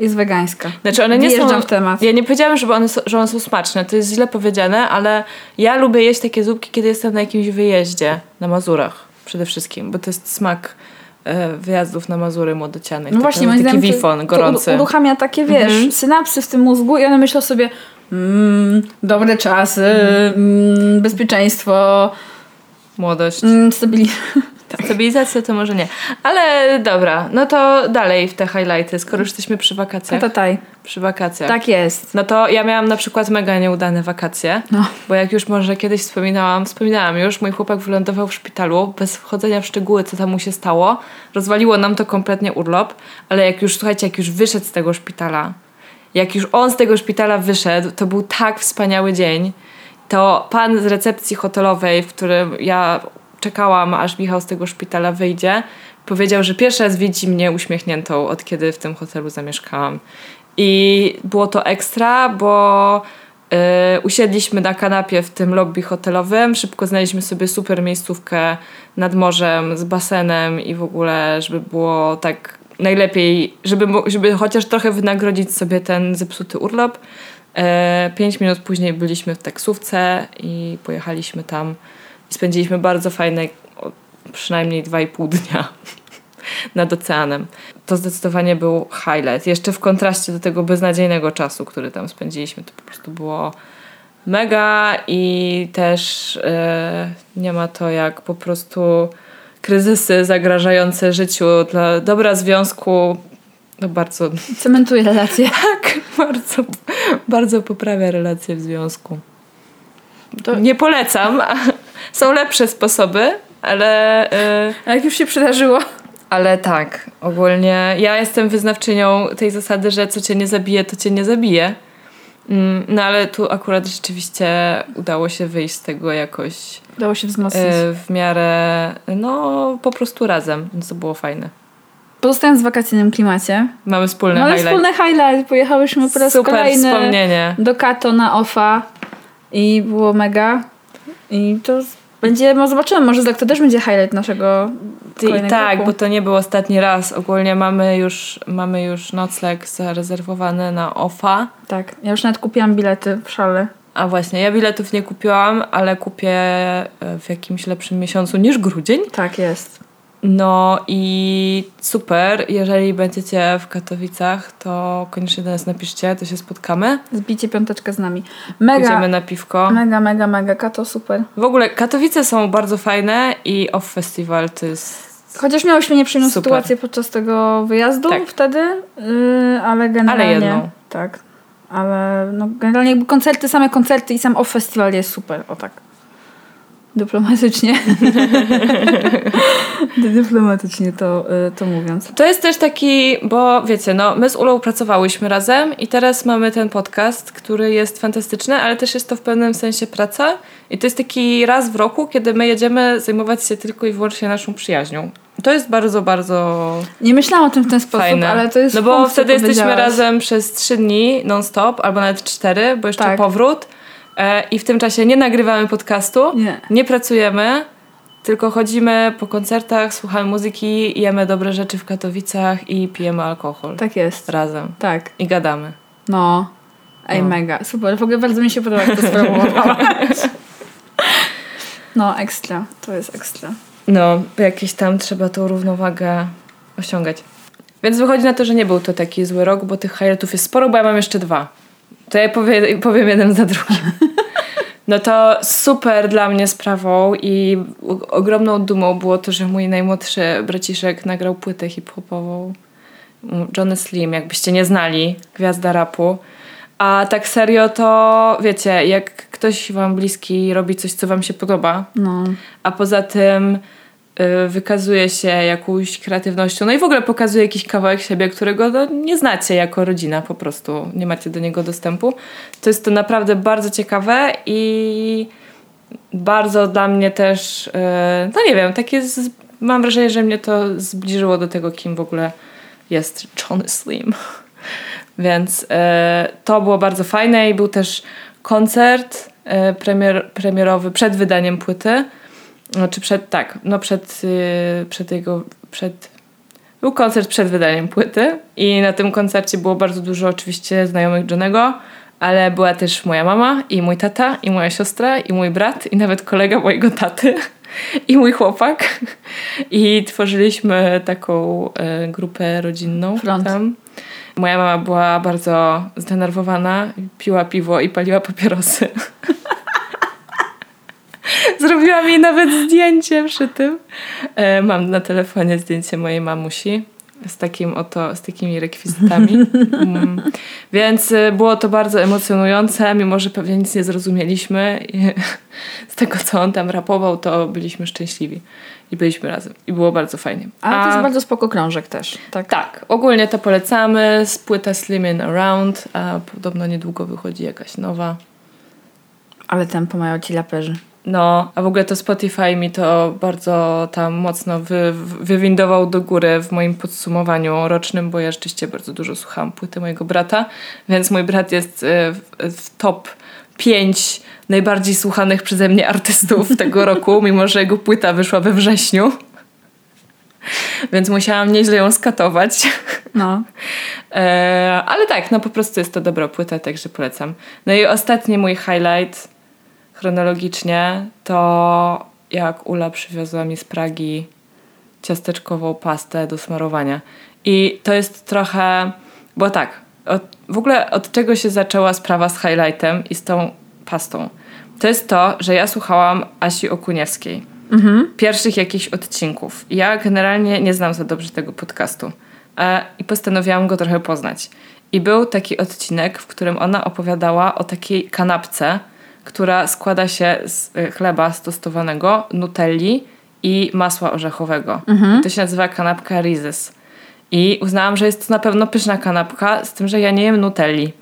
Jest wegańska. Znaczy one nie Wjeżdżam są... w temat. Ja nie powiedziałam, żeby one, są- że one są smaczne. To jest źle powiedziane, ale ja lubię jeść takie zupki, kiedy jestem na jakimś wyjeździe na Mazurach przede wszystkim, bo to jest smak e, wyjazdów na Mazury młodocianych. No właśnie, taki to- wifon to gorący. u- uruchamia takie, wiesz, Mhm. synapsy w tym mózgu i one myślą sobie mm, dobre czasy, mm, bezpieczeństwo, Młodość. mm, stabili- Stabilizacja to może nie. Ale dobra, no to dalej w te highlighty, skoro już jesteśmy przy wakacjach. Tatataj. Przy wakacjach. Tak jest. No to ja miałam na przykład mega nieudane wakacje, No. bo jak już może kiedyś wspominałam, wspominałam już, mój chłopak wylądował w szpitalu, bez wchodzenia w szczegóły, co tam mu się stało. Rozwaliło nam to kompletnie urlop, ale jak już, słuchajcie, jak już wyszedł z tego szpitala, jak już on z tego szpitala wyszedł, to był tak wspaniały dzień. To pan z recepcji hotelowej, w którym ja czekałam, aż Michał z tego szpitala wyjdzie, powiedział, że pierwszy raz widzi mnie uśmiechniętą, od kiedy w tym hotelu zamieszkałam. I było to ekstra, bo y, usiedliśmy na kanapie w tym lobby hotelowym. Szybko znaleźliśmy sobie super miejscówkę nad morzem z basenem i w ogóle, żeby było tak najlepiej, żeby, żeby chociaż trochę wynagrodzić sobie ten zepsuty urlop. E, pięć minut później byliśmy w taksówce i pojechaliśmy tam i spędziliśmy bardzo fajne, przynajmniej dwa i pół dnia nad oceanem. To zdecydowanie był highlight. Jeszcze w kontraście do tego beznadziejnego czasu, który tam spędziliśmy, to po prostu było mega i też e, nie ma to jak po prostu kryzysy zagrażające życiu dla dobra związku no bardzo, Cementuje relacje. tak, bardzo, bardzo poprawia relacje w związku. To- Nie polecam. Są lepsze sposoby, ale, e, A jak już się przydarzyło? ale tak, ogólnie ja jestem wyznawczynią tej zasady, że co cię nie zabije, to cię nie zabije. Mm, No ale tu akurat rzeczywiście udało się wyjść z tego jakoś Udało się wzmocnić. e, w miarę, no po prostu razem, więc to było fajne. Pozostając w wakacyjnym klimacie. Mamy wspólny Mamy highlight. wspólny highlight. Pojechałyśmy po raz Super kolejny wspomnienie. do Kato na OFA i było mega. I to będzie, no zobaczymy, może tak to też będzie highlight naszego kolejnego tak, roku. bo to nie był ostatni raz. Ogólnie mamy już, mamy już nocleg zarezerwowany na OFA. Tak, ja już nawet kupiłam bilety w szale. A właśnie, ja biletów nie kupiłam, ale kupię e, w jakimś lepszym miesiącu niż grudzień. Tak jest. No i super, jeżeli będziecie w Katowicach, to koniecznie do nas napiszcie, to się spotkamy. Zbijcie piąteczkę z nami. Mega, Pójdziemy na piwko. mega, mega, mega. Kato super. W ogóle Katowice są bardzo fajne i Off Festival to jest... Chociaż miałyśmy nieprzyjemną Super. sytuację podczas tego wyjazdu Tak. wtedy, yy, ale generalnie... Ale jedną. Tak. Ale no, generalnie jakby koncerty, same koncerty i sam off festiwal jest super. O tak. Dyplomatycznie. Dyplomatycznie to, y, to mówiąc. To jest też taki, bo wiecie, no my z Ulą pracowałyśmy razem i teraz mamy ten podcast, który jest fantastyczny, ale też jest to w pewnym sensie praca i to jest taki raz w roku, kiedy my jedziemy zajmować się tylko i wyłącznie naszą przyjaźnią. To jest bardzo, bardzo Nie myślałam o tym w ten sposób, fajne. ale to jest no bo wtedy jesteśmy razem przez trzy dni non-stop, albo nawet cztery, bo jeszcze Tak. powrót i w tym czasie nie nagrywamy podcastu, Nie. nie pracujemy, tylko chodzimy po koncertach, słuchamy muzyki, jemy dobre rzeczy w Katowicach i pijemy alkohol. Tak jest. Razem. Tak. I gadamy. No. Ej, No. mega. Super. W ogóle bardzo mi się podoba, jak to sformułowałaś. No, ekstra. To jest ekstra. No, jakieś tam trzeba tą równowagę osiągać. Więc wychodzi na to, że nie był to taki zły rok, bo tych highlightów jest sporo, bo ja mam jeszcze dwa. To ja powiem, powiem jeden za drugim. No to super dla mnie sprawą i ogromną dumą było to, że mój najmłodszy braciszek nagrał płytę hip-hopową. Johnny Slim, jakbyście nie znali, gwiazda rapu. A tak serio to wiecie, jak ktoś wam bliski robi coś, co wam się podoba, No. a poza tym wykazuje się jakąś kreatywnością, no i w ogóle pokazuje jakiś kawałek siebie, którego no, nie znacie jako rodzina, po prostu nie macie do niego dostępu. To jest to naprawdę bardzo ciekawe i bardzo dla mnie też, y, no nie wiem, takie z, mam wrażenie, że mnie to zbliżyło do tego, kim w ogóle jest Johnny Slim. Więc e, to było bardzo fajne i był też koncert premier, premierowy przed wydaniem płyty. Znaczy przed, tak, no przed, y, przed jego, przed, był koncert przed wydaniem płyty i na tym koncercie było bardzo dużo oczywiście znajomych Johnego, ale była też moja mama i mój tata i moja siostra i mój brat i nawet kolega mojego taty i mój chłopak i tworzyliśmy taką e, grupę rodzinną Front. tam. Moja mama była bardzo zdenerwowana, piła piwo i paliła papierosy. Zrobiła mi nawet zdjęcie przy tym. E, mam na telefonie zdjęcie mojej mamusi z takim oto, z takimi rekwizytami. Mm. Więc e, było to bardzo emocjonujące, mimo że pewnie nic nie zrozumieliśmy. I z tego, co on tam rapował, to byliśmy szczęśliwi. I byliśmy razem. I było bardzo fajnie. Ale to jest bardzo spoko krążek też. Tak. Tak, ogólnie to polecamy. Z płyta Slimin Around, a podobno niedługo wychodzi jakaś nowa. Ale tempo mają ci laperzy. No, a w ogóle to Spotify mi to bardzo tam mocno wy, wywindował do góry w moim podsumowaniu rocznym, bo ja rzeczywiście bardzo dużo słuchałam płyty mojego brata, więc mój brat jest e, w, w top 5 najbardziej słuchanych przeze mnie artystów tego roku, mimo że jego płyta wyszła we wrześniu. Więc musiałam nieźle ją skatować. No. E, ale tak, no po prostu jest to dobra płyta, także polecam. No i ostatni mój highlight chronologicznie to jak Ula przywiozła mi z Pragi ciasteczkową pastę do smarowania. I to jest trochę, bo tak, od, w ogóle od czego się zaczęła sprawa z highlightem i z tą pastą? To jest to, że ja słuchałam Asi Okuniewskiej. Pierwszych jakichś odcinków. Ja generalnie nie znam za dobrze tego podcastu. E, I postanowiłam go trochę poznać. I był taki odcinek, w którym ona opowiadała o takiej kanapce, która składa się z e, chleba stostowanego, nutelli i masła orzechowego. I to się nazywa kanapka Rizes. I uznałam, że jest to na pewno pyszna kanapka, z tym, że ja nie jem nutelli.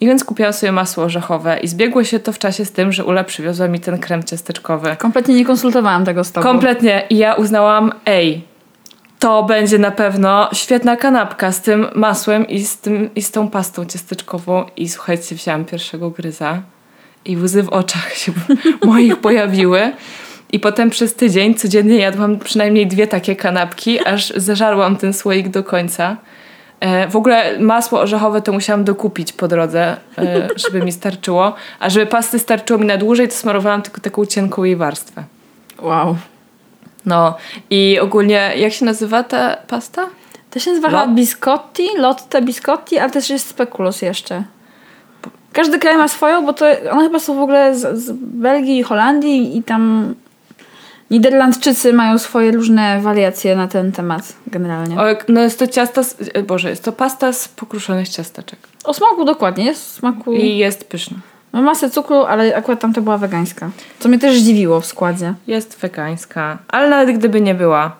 I więc kupiłam sobie masło orzechowe i zbiegło się to w czasie z tym, że Ula przywiozła mi ten krem ciasteczkowy. Kompletnie nie konsultowałam tego z tobą. Kompletnie. I ja uznałam, ej, to będzie na pewno świetna kanapka z tym masłem i z, tym, i z tą pastą ciasteczkową. I słuchajcie, wzięłam pierwszego gryza i łzy w oczach się moich pojawiły. I potem przez tydzień codziennie jadłam przynajmniej dwie takie kanapki, aż zeżarłam ten słoik do końca. E, w ogóle masło orzechowe to musiałam dokupić po drodze, e, żeby mi starczyło. A żeby pasty starczyło mi na dłużej, to smarowałam tylko taką cienką jej warstwę. Wow. No i ogólnie, jak się nazywa ta pasta? To się nazywa Lot- biscotti, lotte biscotti, ale też jest speculoos jeszcze. Każdy kraj ma swoją, bo to one chyba są w ogóle z, z Belgii i Holandii i tam Niderlandczycy mają swoje różne wariacje na ten temat generalnie. O, no jest to ciasta, z, e, Boże, jest to pasta z pokruszonych ciasteczek. O smaku dokładnie, jest smaku... I jest pyszna. Ma masę cukru, ale akurat tam to była wegańska. Co mnie też zdziwiło w składzie. Jest wegańska, ale nawet gdyby nie była,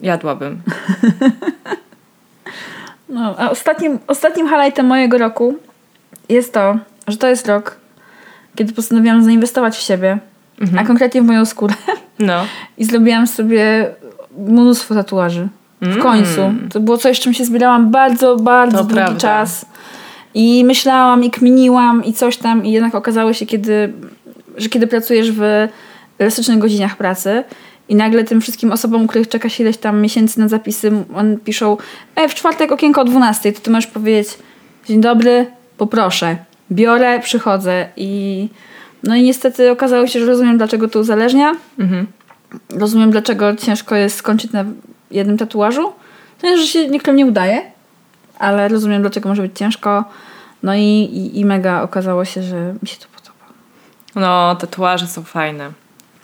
jadłabym. No, a ostatnim, ostatnim highlightem mojego roku jest to, że to jest rok, kiedy postanowiłam zainwestować w siebie, a konkretnie w moją skórę. No. I zrobiłam sobie mnóstwo tatuaży. W Mm. końcu. To było coś, czym się zbierałam bardzo, bardzo To długi prawda. czas. I myślałam, i kminiłam, i coś tam. I jednak okazało się, kiedy, że kiedy pracujesz w elastycznych godzinach pracy i nagle tym wszystkim osobom, których czeka się ileś tam miesięcy na zapisy, on piszą e, w czwartek okienko o 12, to ty możesz powiedzieć dzień dobry, poproszę. Biorę, przychodzę i no i niestety okazało się, że rozumiem, dlaczego to uzależnia. Mhm. Rozumiem, dlaczego ciężko jest skończyć na jednym tatuażu. To nie, że się niektórym nie udaje, ale rozumiem, dlaczego może być ciężko. No i, i, i mega okazało się, że mi się to podoba. No, tatuaże są fajne.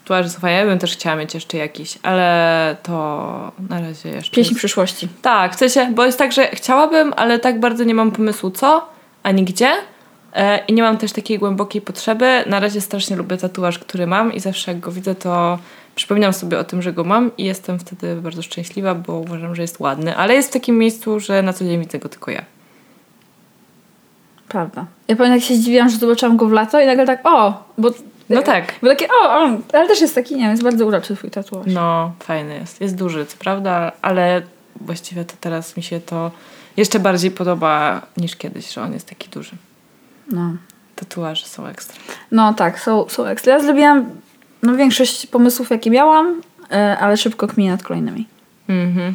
Tatuaże są fajne. Ja bym też chciała mieć jeszcze jakiś, ale to na razie jeszcze. Pieśń jest- przyszłości. Tak, w sensie, bo jest tak, że chciałabym, ale tak bardzo nie mam pomysłu co, ani gdzie. E, I nie mam też takiej głębokiej potrzeby. Na razie strasznie lubię tatuaż, który mam i zawsze jak go widzę, to przypominam sobie o tym, że go mam i jestem wtedy bardzo szczęśliwa, bo uważam, że jest ładny. Ale jest w takim miejscu, że na co dzień widzę go tylko ja. Prawda. Ja pamiętam, jak się zdziwiłam, że zobaczyłam go w lato i nagle tak, o, bo... No tak. Bo takie, o, o, ale też jest taki, nie wiem, jest bardzo uroczy twój tatuaż. No, fajny jest. Jest duży, co prawda, ale właściwie to teraz mi się to jeszcze bardziej podoba niż kiedyś, że on jest taki duży. No. Tatuaże są ekstra. No tak, są, są ekstra. Ja zrobiłam no, większość pomysłów, jakie miałam, e, ale szybko kminię nad kolejnymi. Mhm.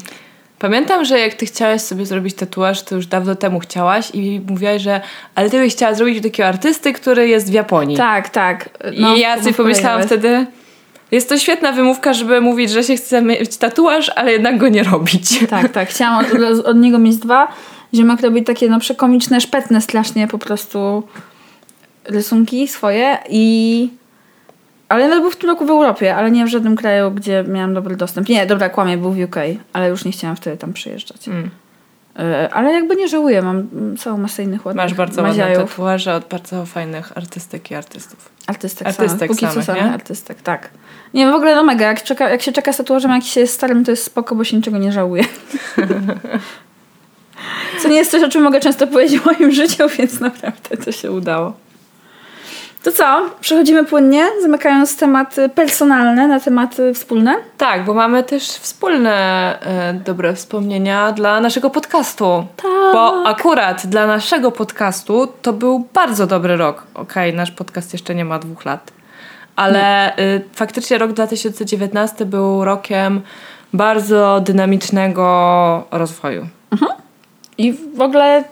Pamiętam, że jak ty chciałaś sobie zrobić tatuaż, to już dawno temu chciałaś i mówiłaś, że ale ty byś chciała zrobić u takiego artysty, który jest w Japonii. Tak, tak. I ja sobie pomyślałam wtedy, jest to świetna wymówka, żeby mówić, że się chce mieć tatuaż, ale jednak go nie robić. Tak, tak. Chciałam od, od niego mieć dwa. Ziemak robi takie no przekomiczne, szpetne strasznie po prostu rysunki swoje i... Ale nawet był w tym roku w Europie, ale nie w żadnym kraju, gdzie miałam dobry dostęp. Nie, dobra, kłamie, był w UK, ale już nie chciałam wtedy tam przyjeżdżać. Mm. E, Ale jakby nie żałuję, mam mm, całą masę innych ładnych Masz bardzo ładne maziajów. tatuaże od bardzo fajnych artystek i artystów. Artystek, Artystek samych. Póki co samych, samych nie? artystek, tak. Nie, w ogóle no mega. Jak, czeka, jak się czeka z tatuażem, jak się jest starym, to jest spoko, bo się niczego nie żałuje. Co nie jest coś, o czym mogę często powiedzieć w moim życiu, więc naprawdę to się udało. To co? Przechodzimy płynnie, zamykając tematy personalne na tematy wspólne. Tak, bo mamy też wspólne e, dobre wspomnienia dla naszego podcastu. Tak. Bo akurat dla naszego podcastu to był bardzo dobry rok. Okej, nasz podcast jeszcze nie ma dwóch lat. Ale y, faktycznie rok 2019 był rokiem bardzo dynamicznego rozwoju. I w ogóle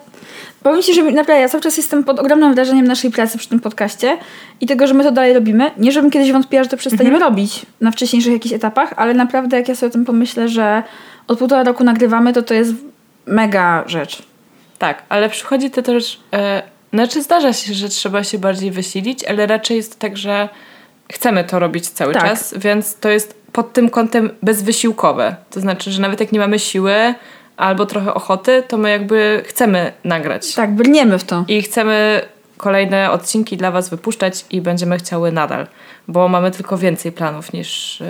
powiem Ci, że naprawdę ja cały czas jestem pod ogromnym wrażeniem naszej pracy przy tym podcaście i tego, że my to dalej robimy. Nie, żebym kiedyś wątpiła, że to przestaniemy robić na wcześniejszych jakichś etapach, ale naprawdę jak ja sobie o tym pomyślę, że od półtora roku nagrywamy, to to jest mega rzecz. Tak, ale przychodzi to też. E, znaczy, zdarza się, że trzeba się bardziej wysilić, ale raczej jest tak, że chcemy to robić cały Tak. czas, więc to jest pod tym kątem bezwysiłkowe. To znaczy, że nawet jak nie mamy siły albo trochę ochoty, to my jakby chcemy nagrać. Tak, brniemy w to. I chcemy kolejne odcinki dla Was wypuszczać i będziemy chciały nadal, bo mamy tylko więcej planów niż, yy,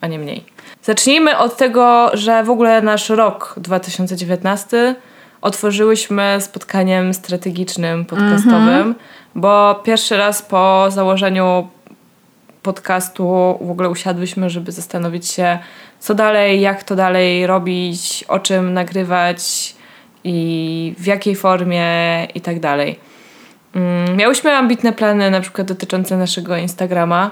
a nie mniej. Zacznijmy od tego, że w ogóle nasz rok 2019 otworzyłyśmy spotkaniem strategicznym podcastowym, bo pierwszy raz po założeniu podcastu w ogóle usiadłyśmy, żeby zastanowić się, co dalej, jak to dalej robić, o czym nagrywać i w jakiej formie i tak dalej. Mm, Miałyśmy ambitne plany, na przykład dotyczące naszego Instagrama,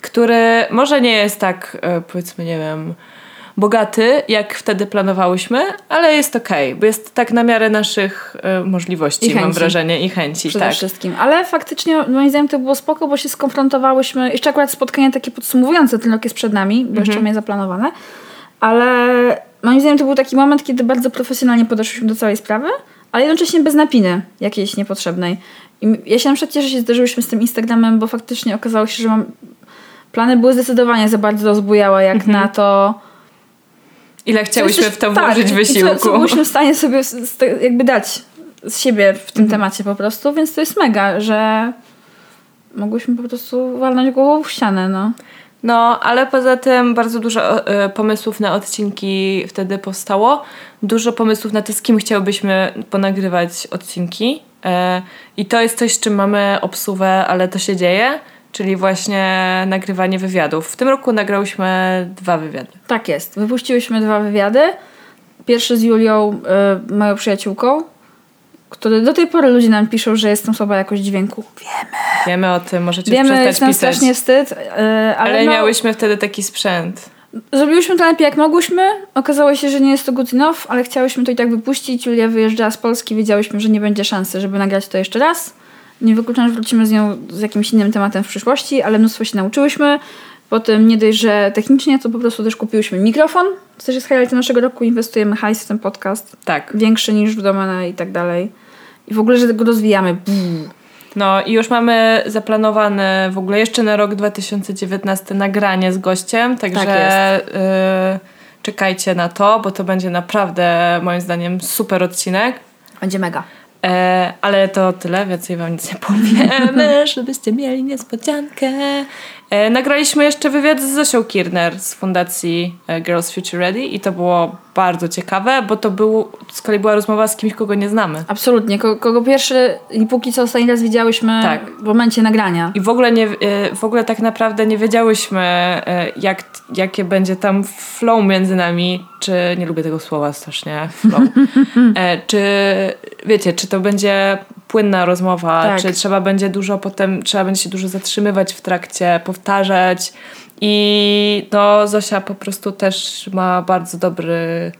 który może nie jest tak, e, powiedzmy, nie wiem, bogaty, jak wtedy planowałyśmy, ale jest okej, bo jest tak na miarę naszych e, możliwości, I mam chęci. wrażenie, i chęci. Przede tak. wszystkim. Ale faktycznie moim zdaniem to było spoko, bo się skonfrontowałyśmy. Jeszcze akurat spotkanie takie podsumowujące ten rok jest przed nami, bo jeszcze mamy zaplanowane. Ale moim zdaniem to był taki moment, kiedy bardzo profesjonalnie podeszliśmy do całej sprawy, ale jednocześnie bez napiny jakiejś niepotrzebnej. I ja się na przykład cieszę, że się zderzyłyśmy z tym Instagramem, bo faktycznie okazało się, że mam... plany były zdecydowanie za bardzo rozbujałe, jak na to... Ile chciałyśmy w to tak, włożyć Co, wysiłku. co byliśmy w stanie sobie jakby dać z siebie w tym Mhm. temacie po prostu, więc to jest mega, że mogłyśmy po prostu walnąć głową w ścianę, no. No, ale poza tym bardzo dużo e, pomysłów na odcinki wtedy powstało. Dużo pomysłów na to, z kim chciałbyśmy ponagrywać odcinki. E, I to jest coś, z czym mamy obsuwę, ale to się dzieje, czyli właśnie nagrywanie wywiadów. W tym roku nagrałyśmy dwa wywiady. Tak jest. Wypuściłyśmy dwa wywiady. Pierwszy z Julią, y, moją przyjaciółką, który do tej pory ludzie nam piszą, że jestem słaba jakość dźwięku. Wiemy, Wiemy o tym, możecie Wiemy jest przestać nam pisać. strasznie wstyd, y, ale, ale no, miałyśmy wtedy taki sprzęt. Zrobiłyśmy to najlepiej jak mogłyśmy. Okazało się, że nie jest to good enough, ale chciałyśmy to i tak wypuścić. Julia wyjeżdżała z Polski, wiedziałyśmy, że nie będzie szansy, żeby nagrać to jeszcze raz. Nie wykluczam, że wrócimy z nią z jakimś innym tematem w przyszłości, ale mnóstwo się nauczyłyśmy. Potem nie dość, że technicznie, to po prostu też kupiłyśmy mikrofon. To też jest highlight naszego roku. Inwestujemy hajs w ten podcast. Tak. Większy niż w domenę i tak dalej. I w ogóle, że go rozwijamy. Bum. No i już mamy zaplanowane w ogóle jeszcze na rok 2019 nagranie z gościem, także Tak y, czekajcie na to, bo to będzie naprawdę moim zdaniem super odcinek. Będzie mega. E, ale to tyle, więcej wam nic nie powiemy, żebyście mieli niespodziankę. E, nagraliśmy jeszcze wywiad z Zosią Kirner z fundacji e, Girls Future Ready i to było bardzo ciekawe, bo to był, z kolei była rozmowa z kimś, kogo nie znamy. Absolutnie. Kogo, kogo pierwszy i póki co ostatni raz widziałyśmy Tak. w momencie nagrania. I w ogóle, nie, e, w ogóle tak naprawdę nie wiedziałyśmy, e, jak, jakie będzie tam flow między nami, czy nie lubię tego słowa strasznie, flow. E, czy wiecie, czy to będzie płynna rozmowa, Tak. czy trzeba będzie dużo potem, trzeba będzie się dużo zatrzymywać w trakcie, powtarzać. I no, Zosia po prostu też ma bardzo dobry,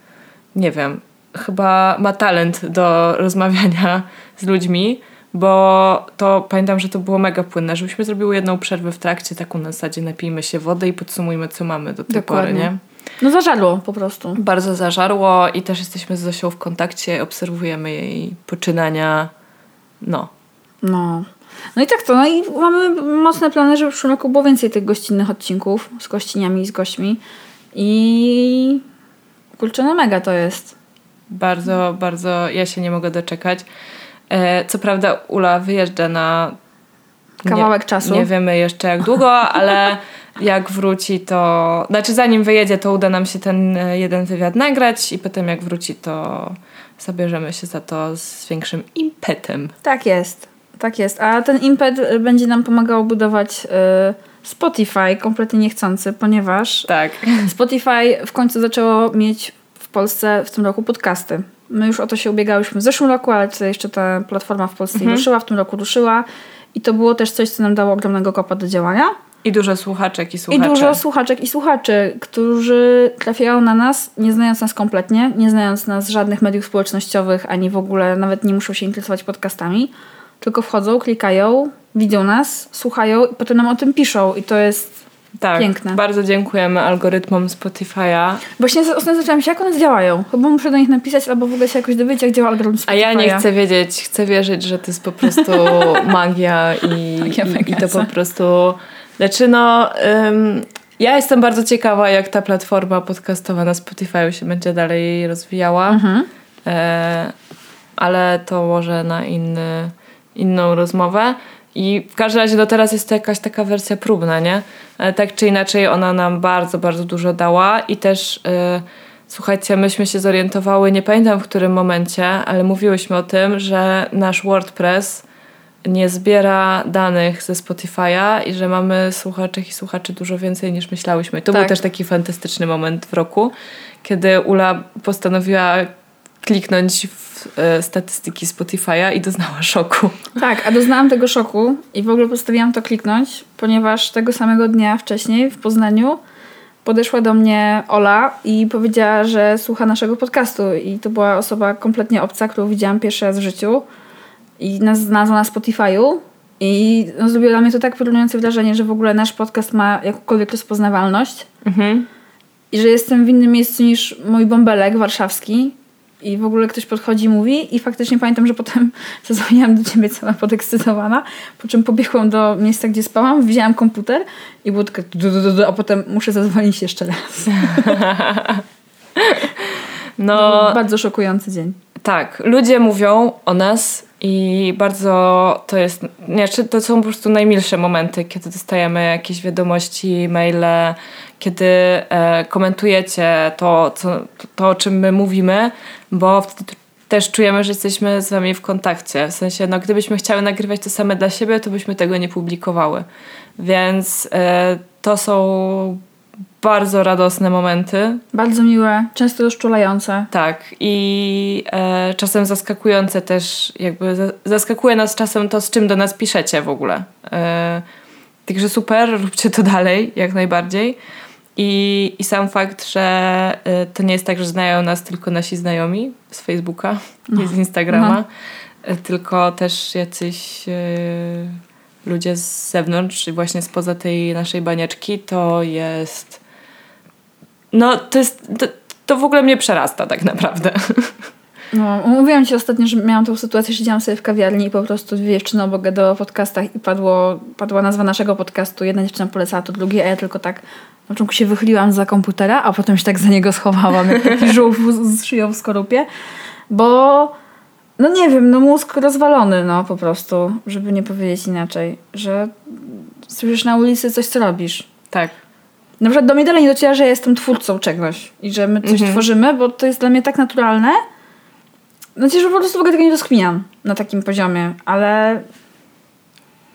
nie wiem, chyba ma talent do rozmawiania z ludźmi, bo to pamiętam, że to było mega płynne, żebyśmy zrobiły jedną przerwę w trakcie, taką na zasadzie napijmy się wody i podsumujmy, co mamy do tej Dokładnie. pory, nie? No zażarło po prostu. Bardzo zażarło i też jesteśmy z Zosią w kontakcie, obserwujemy jej poczynania. No. No. No i tak to. No i mamy mocne plany, żeby w przyszłym roku było więcej tych gościnnych odcinków z gościniami i z gośćmi. I kurczę, no mega to jest. Bardzo, bardzo ja się nie mogę doczekać. E, co prawda Ula wyjeżdża na Kawałek nie, czasu. Nie wiemy jeszcze jak długo, ale jak wróci to... Znaczy zanim wyjedzie, to uda nam się ten e, jeden wywiad nagrać i potem jak wróci, to zabierzemy się za to z większym impetem. Tak jest. Tak jest. A ten impet y, będzie nam pomagał budować y, Spotify kompletnie niechcący, ponieważ Tak. Spotify w końcu zaczęło mieć w Polsce w tym roku podcasty. My już o to się ubiegałyśmy w zeszłym roku, ale tutaj jeszcze ta platforma w Polsce nie ruszyła, w tym roku ruszyła. I to było też coś, co nam dało ogromnego kopa do działania. I dużo słuchaczek i I słuchaczy. dużo słuchaczek i słuchaczy, którzy trafiają na nas, nie znając nas kompletnie, nie znając nas z żadnych mediów społecznościowych, ani w ogóle nawet nie muszą się interesować podcastami, tylko wchodzą, klikają, widzą nas, słuchają i potem nam o tym piszą. I to jest tak. piękne. Bardzo dziękujemy algorytmom Spotify'a. Właśnie ostatnio zaczęłam się, jak one działają. Chyba muszę do nich napisać, albo w ogóle się jakoś dowiedzieć, jak działa algorytm A Spotify'a. ja nie chcę wiedzieć, chcę wierzyć, że to jest po prostu magia i, i, i to po prostu... Znaczy no, ym, ja jestem bardzo ciekawa, jak ta platforma podcastowa na Spotify'u się będzie dalej rozwijała. Mhm. E, ale to może na inny, inną rozmowę. I w każdym razie do teraz jest to jakaś taka wersja próbna, nie? Ale tak czy inaczej ona nam bardzo, bardzo dużo dała i też e, słuchajcie, myśmy się zorientowały, nie pamiętam w którym momencie, ale mówiłyśmy o tym, że nasz WordPress nie zbiera danych ze Spotify'a i że mamy słuchaczek i słuchaczy dużo więcej niż myślałyśmy. To był Tak. też taki fantastyczny moment w roku, kiedy Ula postanowiła kliknąć w e, statystyki Spotify'a i doznała szoku. Tak, a doznałam tego szoku i w ogóle postanowiłam to kliknąć, ponieważ tego samego dnia wcześniej w Poznaniu podeszła do mnie Ola i powiedziała, że słucha naszego podcastu i to była osoba kompletnie obca, którą widziałam pierwszy raz w życiu i nas znalazła na Spotify'u. I no, zrobiło dla mnie to tak porównujące wrażenie, że w ogóle nasz podcast ma jakąkolwiek rozpoznawalność. Mhm. i że jestem w innym miejscu niż mój bąbelek warszawski. I w ogóle ktoś podchodzi i mówi. I faktycznie pamiętam, że potem zadzwoniłam do ciebie cała podekscytowana, po czym pobiegłam do miejsca, gdzie spałam, wzięłam komputer i było takie du, du, du, a potem muszę zadzwonić jeszcze raz. No, Bardzo szokujący dzień. tak, ludzie mówią o nas i bardzo to jest, nie, czy to są po prostu najmilsze momenty, kiedy dostajemy jakieś wiadomości, maile, kiedy e, komentujecie to, co, to, o czym my mówimy, bo wtedy też czujemy, że jesteśmy z wami w kontakcie. W sensie, no gdybyśmy chciały nagrywać to same dla siebie, to byśmy tego nie publikowały. Więc e, to są bardzo radosne momenty. Bardzo miłe, często rozczulające. Tak, i e, czasem zaskakujące też, jakby za- zaskakuje nas czasem to, z czym do nas piszecie w ogóle. E, także super, róbcie to dalej, jak najbardziej. I, I sam fakt, że e, to nie jest tak, że znają nas tylko nasi znajomi z Facebooka i z Instagrama, e, tylko też jacyś e, ludzie z zewnątrz, i właśnie spoza tej naszej banieczki, to jest. No, to jest. To, to w ogóle mnie przerasta tak naprawdę. No, mówiłam ci ostatnio, że miałam tą sytuację, siedziałam sobie w kawiarni i po prostu dwie dziewczyny obok gadały o podcastach i padło, padła nazwa naszego podcastu. Jedna dziewczyna polecała to drugie, a ja tylko tak na początku się wychyliłam za komputera, a potem się tak za niego schowałam, jak żółw z szyją w skorupie, bo no nie wiem, no mózg rozwalony, no po prostu, żeby nie powiedzieć inaczej, że słyszysz na ulicy coś, co robisz. Tak. Na przykład do mnie dalej nie dociera, że ja jestem twórcą czegoś i że my coś Mhm. tworzymy, bo to jest dla mnie tak naturalne. Znaczy, że po prostu w ogóle tego nie rozkminiam na takim poziomie, ale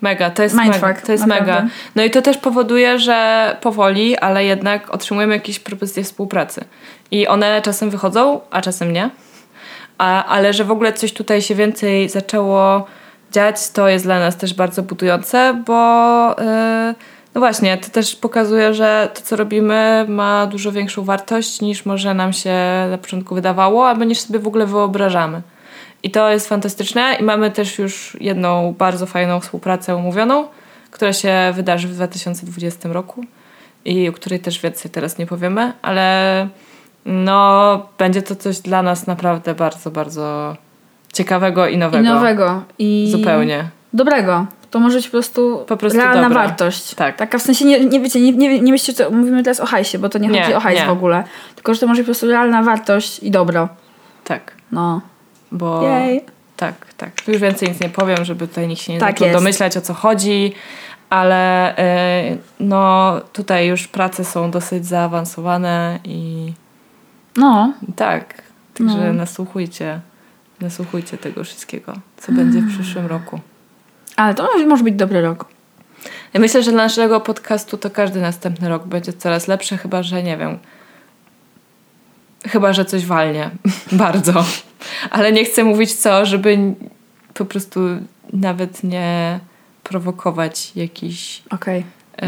Mega, to jest Mindfuck, mega. To jest naprawdę. mega. No i to też powoduje, że powoli, ale jednak otrzymujemy jakieś propozycje współpracy. I one czasem wychodzą, a czasem nie. A, ale że w ogóle coś tutaj się więcej zaczęło dziać, to jest dla nas też bardzo budujące, bo yy, no właśnie, to też pokazuje, że to, co robimy, ma dużo większą wartość niż może nam się na początku wydawało, albo niż sobie w ogóle wyobrażamy. I to jest fantastyczne i mamy też już jedną bardzo fajną współpracę umówioną, która się wydarzy w 2020 roku i o której też więcej teraz nie powiemy, ale no będzie to coś dla nas naprawdę bardzo, bardzo ciekawego i nowego. i nowego. I Zupełnie. Dobrego. To może być po prostu, Po prostu realna dobre. wartość. Tak. Taka w sensie, nie, nie wiecie, nie, nie, nie myślcie, co mówimy teraz o hajsie, bo to nie, Nie, chodzi o hajs nie. w ogóle. Tylko, że to może być po prostu realna wartość i dobro. Tak, No. bo... Jej. Tak, tak. Tu już więcej nic nie powiem, żeby tutaj nikt się nie Tak zaczął jest. domyślać o co chodzi, ale y, no tutaj już prace są dosyć zaawansowane i No. tak, także No. nasłuchujcie, nasłuchujcie tego wszystkiego, co będzie w przyszłym roku. Ale to może być dobry rok. Ja myślę, że dla naszego podcastu to każdy następny rok będzie coraz lepszy, chyba że nie wiem. Chyba, że coś walnie. Bardzo. Ale nie chcę mówić co, żeby po prostu nawet nie prowokować jakichś. Okej. e,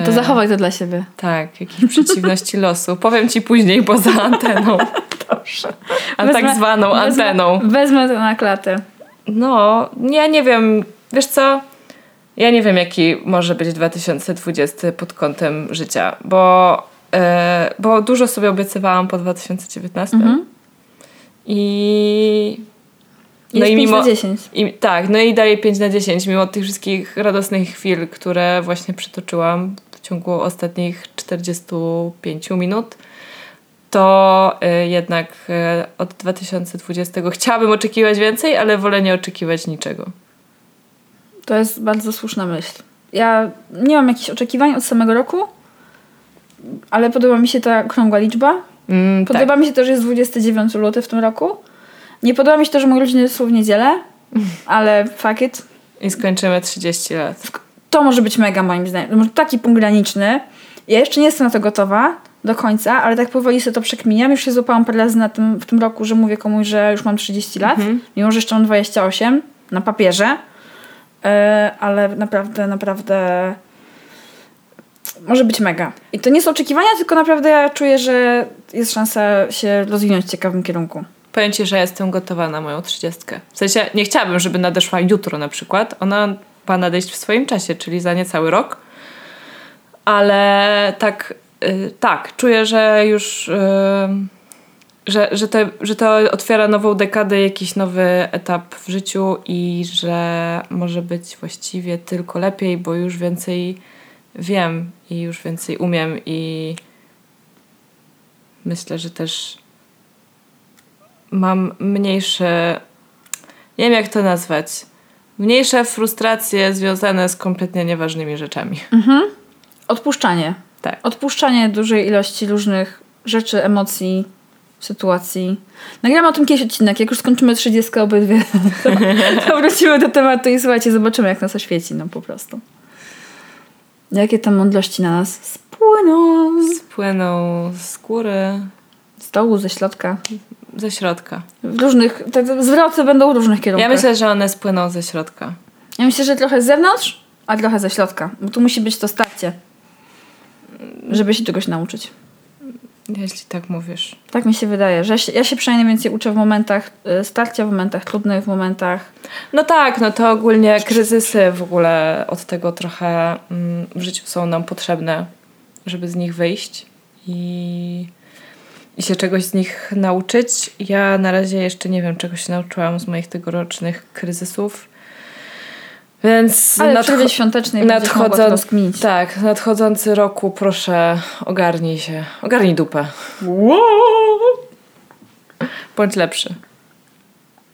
To zachowaj to dla siebie. Tak, jakichś przeciwności losu. Powiem ci później poza anteną. Dobrze. A tak Wezmę- zwaną wezmę- anteną. Wezmę to na klatę. No, ja nie wiem. Wiesz co? Ja nie wiem, jaki może być 2020 pod kątem życia, bo, e, bo dużo sobie obiecywałam po 2019. Mhm. I. Jest 5 na 10. i, tak, no i daję 5 na 10, mimo tych wszystkich radosnych chwil, które właśnie przytoczyłam w ciągu ostatnich 45 minut. To y, jednak y, od 2020 chciałabym oczekiwać więcej, ale wolę nie oczekiwać niczego. To jest bardzo słuszna myśl. Ja nie mam jakichś oczekiwań od samego roku, ale podoba mi się ta okrągła liczba. Mm, tak. Podoba mi się to, że jest 29 luty w tym roku. Nie podoba mi się to, że moje urodziny są w niedzielę, ale fuck it. I skończymy 30 lat. To może być mega moim zdaniem. Może taki punkt graniczny. Ja jeszcze nie jestem na to gotowa do końca, ale tak powoli sobie to przekminiam. Już się złapałam parę razy na tym, w tym roku, że mówię komuś, że już mam 30 lat, mimo że jeszcze mam 28 na papierze. E, ale naprawdę, naprawdę może być mega. I to nie są oczekiwania, tylko naprawdę ja czuję, że jest szansa się rozwinąć w ciekawym kierunku. Powiem Ci, że jestem gotowa na moją 30. W sensie nie chciałabym, żeby nadeszła jutro na przykład. Ona ma nadejść w swoim czasie, czyli za niecały rok. Ale tak, y, tak, czuję, że już y, że, że, te, że to otwiera nową dekadę, jakiś nowy etap w życiu i że może być właściwie tylko lepiej, bo już więcej wiem i już więcej umiem i myślę, że też mam mniejsze, nie wiem jak to nazwać, mniejsze frustracje związane z kompletnie nieważnymi rzeczami. Odpuszczanie. Tak. Odpuszczanie dużej ilości różnych rzeczy, emocji, sytuacji. Nagramy o tym kiedyś odcinek. Jak już skończymy 30 obydwie, to, to wrócimy do tematu i słuchajcie, zobaczymy jak nas oświeci, no po prostu. Jakie tam mądrości na nas spłyną. Spłyną z góry, Z dołu, ze środka. Ze środka. W różnych, te, zwroty będą w różnych kierunkach. Ja myślę, że one spłyną ze środka. ja myślę, że trochę z zewnątrz, a trochę ze środka. Bo tu musi być to starcie. Żeby się czegoś nauczyć. Jeśli tak mówisz. Tak mi się wydaje, że ja się, ja się przynajmniej więcej uczę w momentach y, starcia, w momentach trudnych, w momentach. No tak, no to ogólnie kryzysy w ogóle od tego trochę mm, w życiu są nam potrzebne, żeby z nich wyjść i, i się czegoś z nich nauczyć. Ja na razie jeszcze nie wiem, czego się nauczyłam z moich tegorocznych kryzysów. Więc Ale nadcho- świątecznej nadchodząc, tak, nadchodzący roku proszę ogarnij się, ogarnij dupę. Bądź lepszy.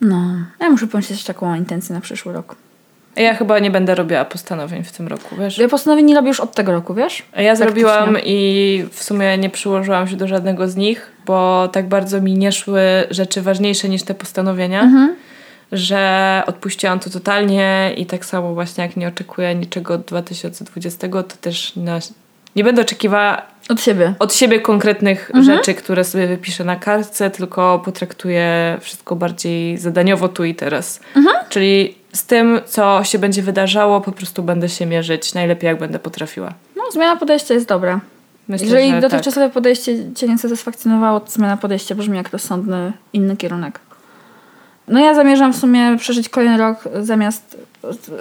No, ja muszę pomyśleć taką intencję na przyszły rok. Ja chyba nie będę robiła postanowień w tym roku, wiesz? Ja postanowień nie robię już od tego roku, wiesz? Ja zrobiłam i w sumie nie przyłożyłam się do żadnego z nich, bo tak bardzo mi nie szły rzeczy ważniejsze niż te postanowienia, Mhm. że odpuściłam to totalnie i tak samo właśnie jak nie oczekuję niczego od 2020, to też na, nie będę oczekiwała Od siebie. od siebie konkretnych Mhm. rzeczy, które sobie wypiszę na kartce, tylko potraktuję wszystko bardziej zadaniowo tu i teraz. Mhm. Czyli z tym, co się będzie wydarzało, po prostu będę się mierzyć najlepiej, jak będę potrafiła. No, zmiana podejścia jest dobra. Myślę, Jeżeli że dotychczasowe podejście cię nie satysfakcjonowało, to zmiana podejścia brzmi jak rozsądny inny kierunek. No ja zamierzam w sumie przeżyć kolejny rok zamiast,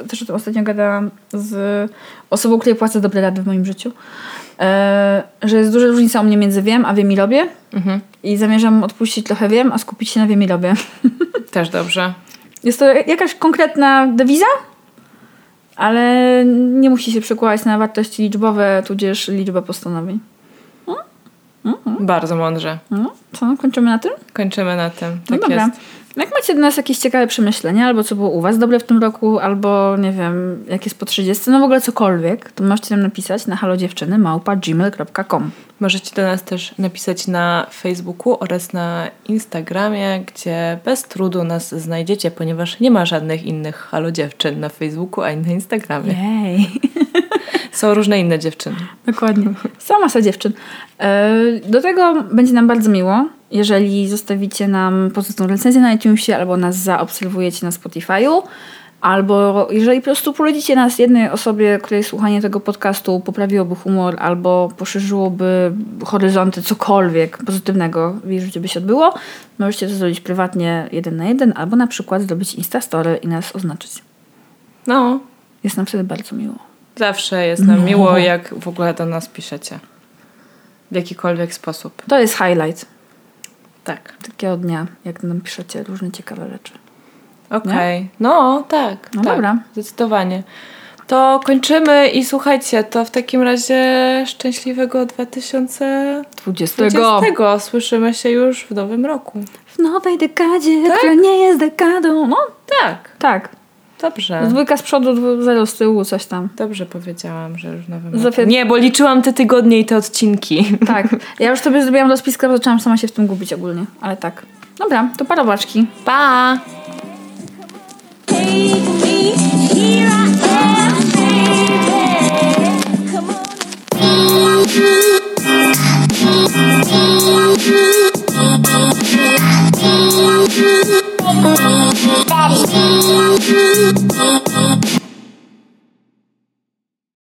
też o tym ostatnio gadałam z osobą, której płacę dobre rady w moim życiu, że jest duża różnica u mnie między wiem, a wiem i robię Mhm. i zamierzam odpuścić trochę wiem, a skupić się na wiem i robię. Też dobrze. Jest to jakaś konkretna dewiza, ale nie musi się przekładać na wartości liczbowe, tudzież liczbę postanowień. Bardzo mądrze. No, co, kończymy na tym? Kończymy na tym. No Tak dobra. jest. Jak macie do nas jakieś ciekawe przemyślenia, albo co było u was dobre w tym roku, albo nie wiem, jak jest po 30, no w ogóle cokolwiek, to możecie nam napisać na halodziewczyny małpa gmail.com. Możecie do nas też napisać na Facebooku oraz na Instagramie, gdzie bez trudu nas znajdziecie, ponieważ nie ma żadnych innych halo dziewczyn na Facebooku ani na Instagramie. Jej. Są różne inne dziewczyny. Dokładnie. Sama masa dziewczyn. E, Do tego będzie nam bardzo miło, jeżeli zostawicie nam pozytywną recenzję na iTunesie, albo nas zaobserwujecie na Spotify'u, albo jeżeli po prostu polecicie nas jednej osobie, której słuchanie tego podcastu poprawiłoby humor, albo poszerzyłoby horyzonty, cokolwiek pozytywnego w jej życiu by się odbyło, możecie to zrobić prywatnie jeden na jeden, albo na przykład zrobić Instastory i nas oznaczyć. No, Jest nam wtedy bardzo miło. zawsze jest nam No. miło, jak w ogóle do nas piszecie. W jakikolwiek sposób. To jest highlight Tak. takiego dnia, jak nam piszecie różne ciekawe rzeczy. Okej. No, tak. No tak, dobra. Zdecydowanie. To kończymy i słuchajcie, to w takim razie szczęśliwego 2020. 20. Słyszymy się już w nowym roku. W nowej dekadzie, która nie jest dekadą. No, Tak. tak. Dobrze. Dwójka z przodu, zero z tyłu, coś tam. Dobrze powiedziałam, że równowymiernie. Zofie... Nie, bo liczyłam te tygodnie i te odcinki. Tak. Ja już sobie zrobiłam do spiska, bo zaczęłam sama się w tym gubić ogólnie. Ale tak. Dobra, to parowaczki. Pa! Thank you.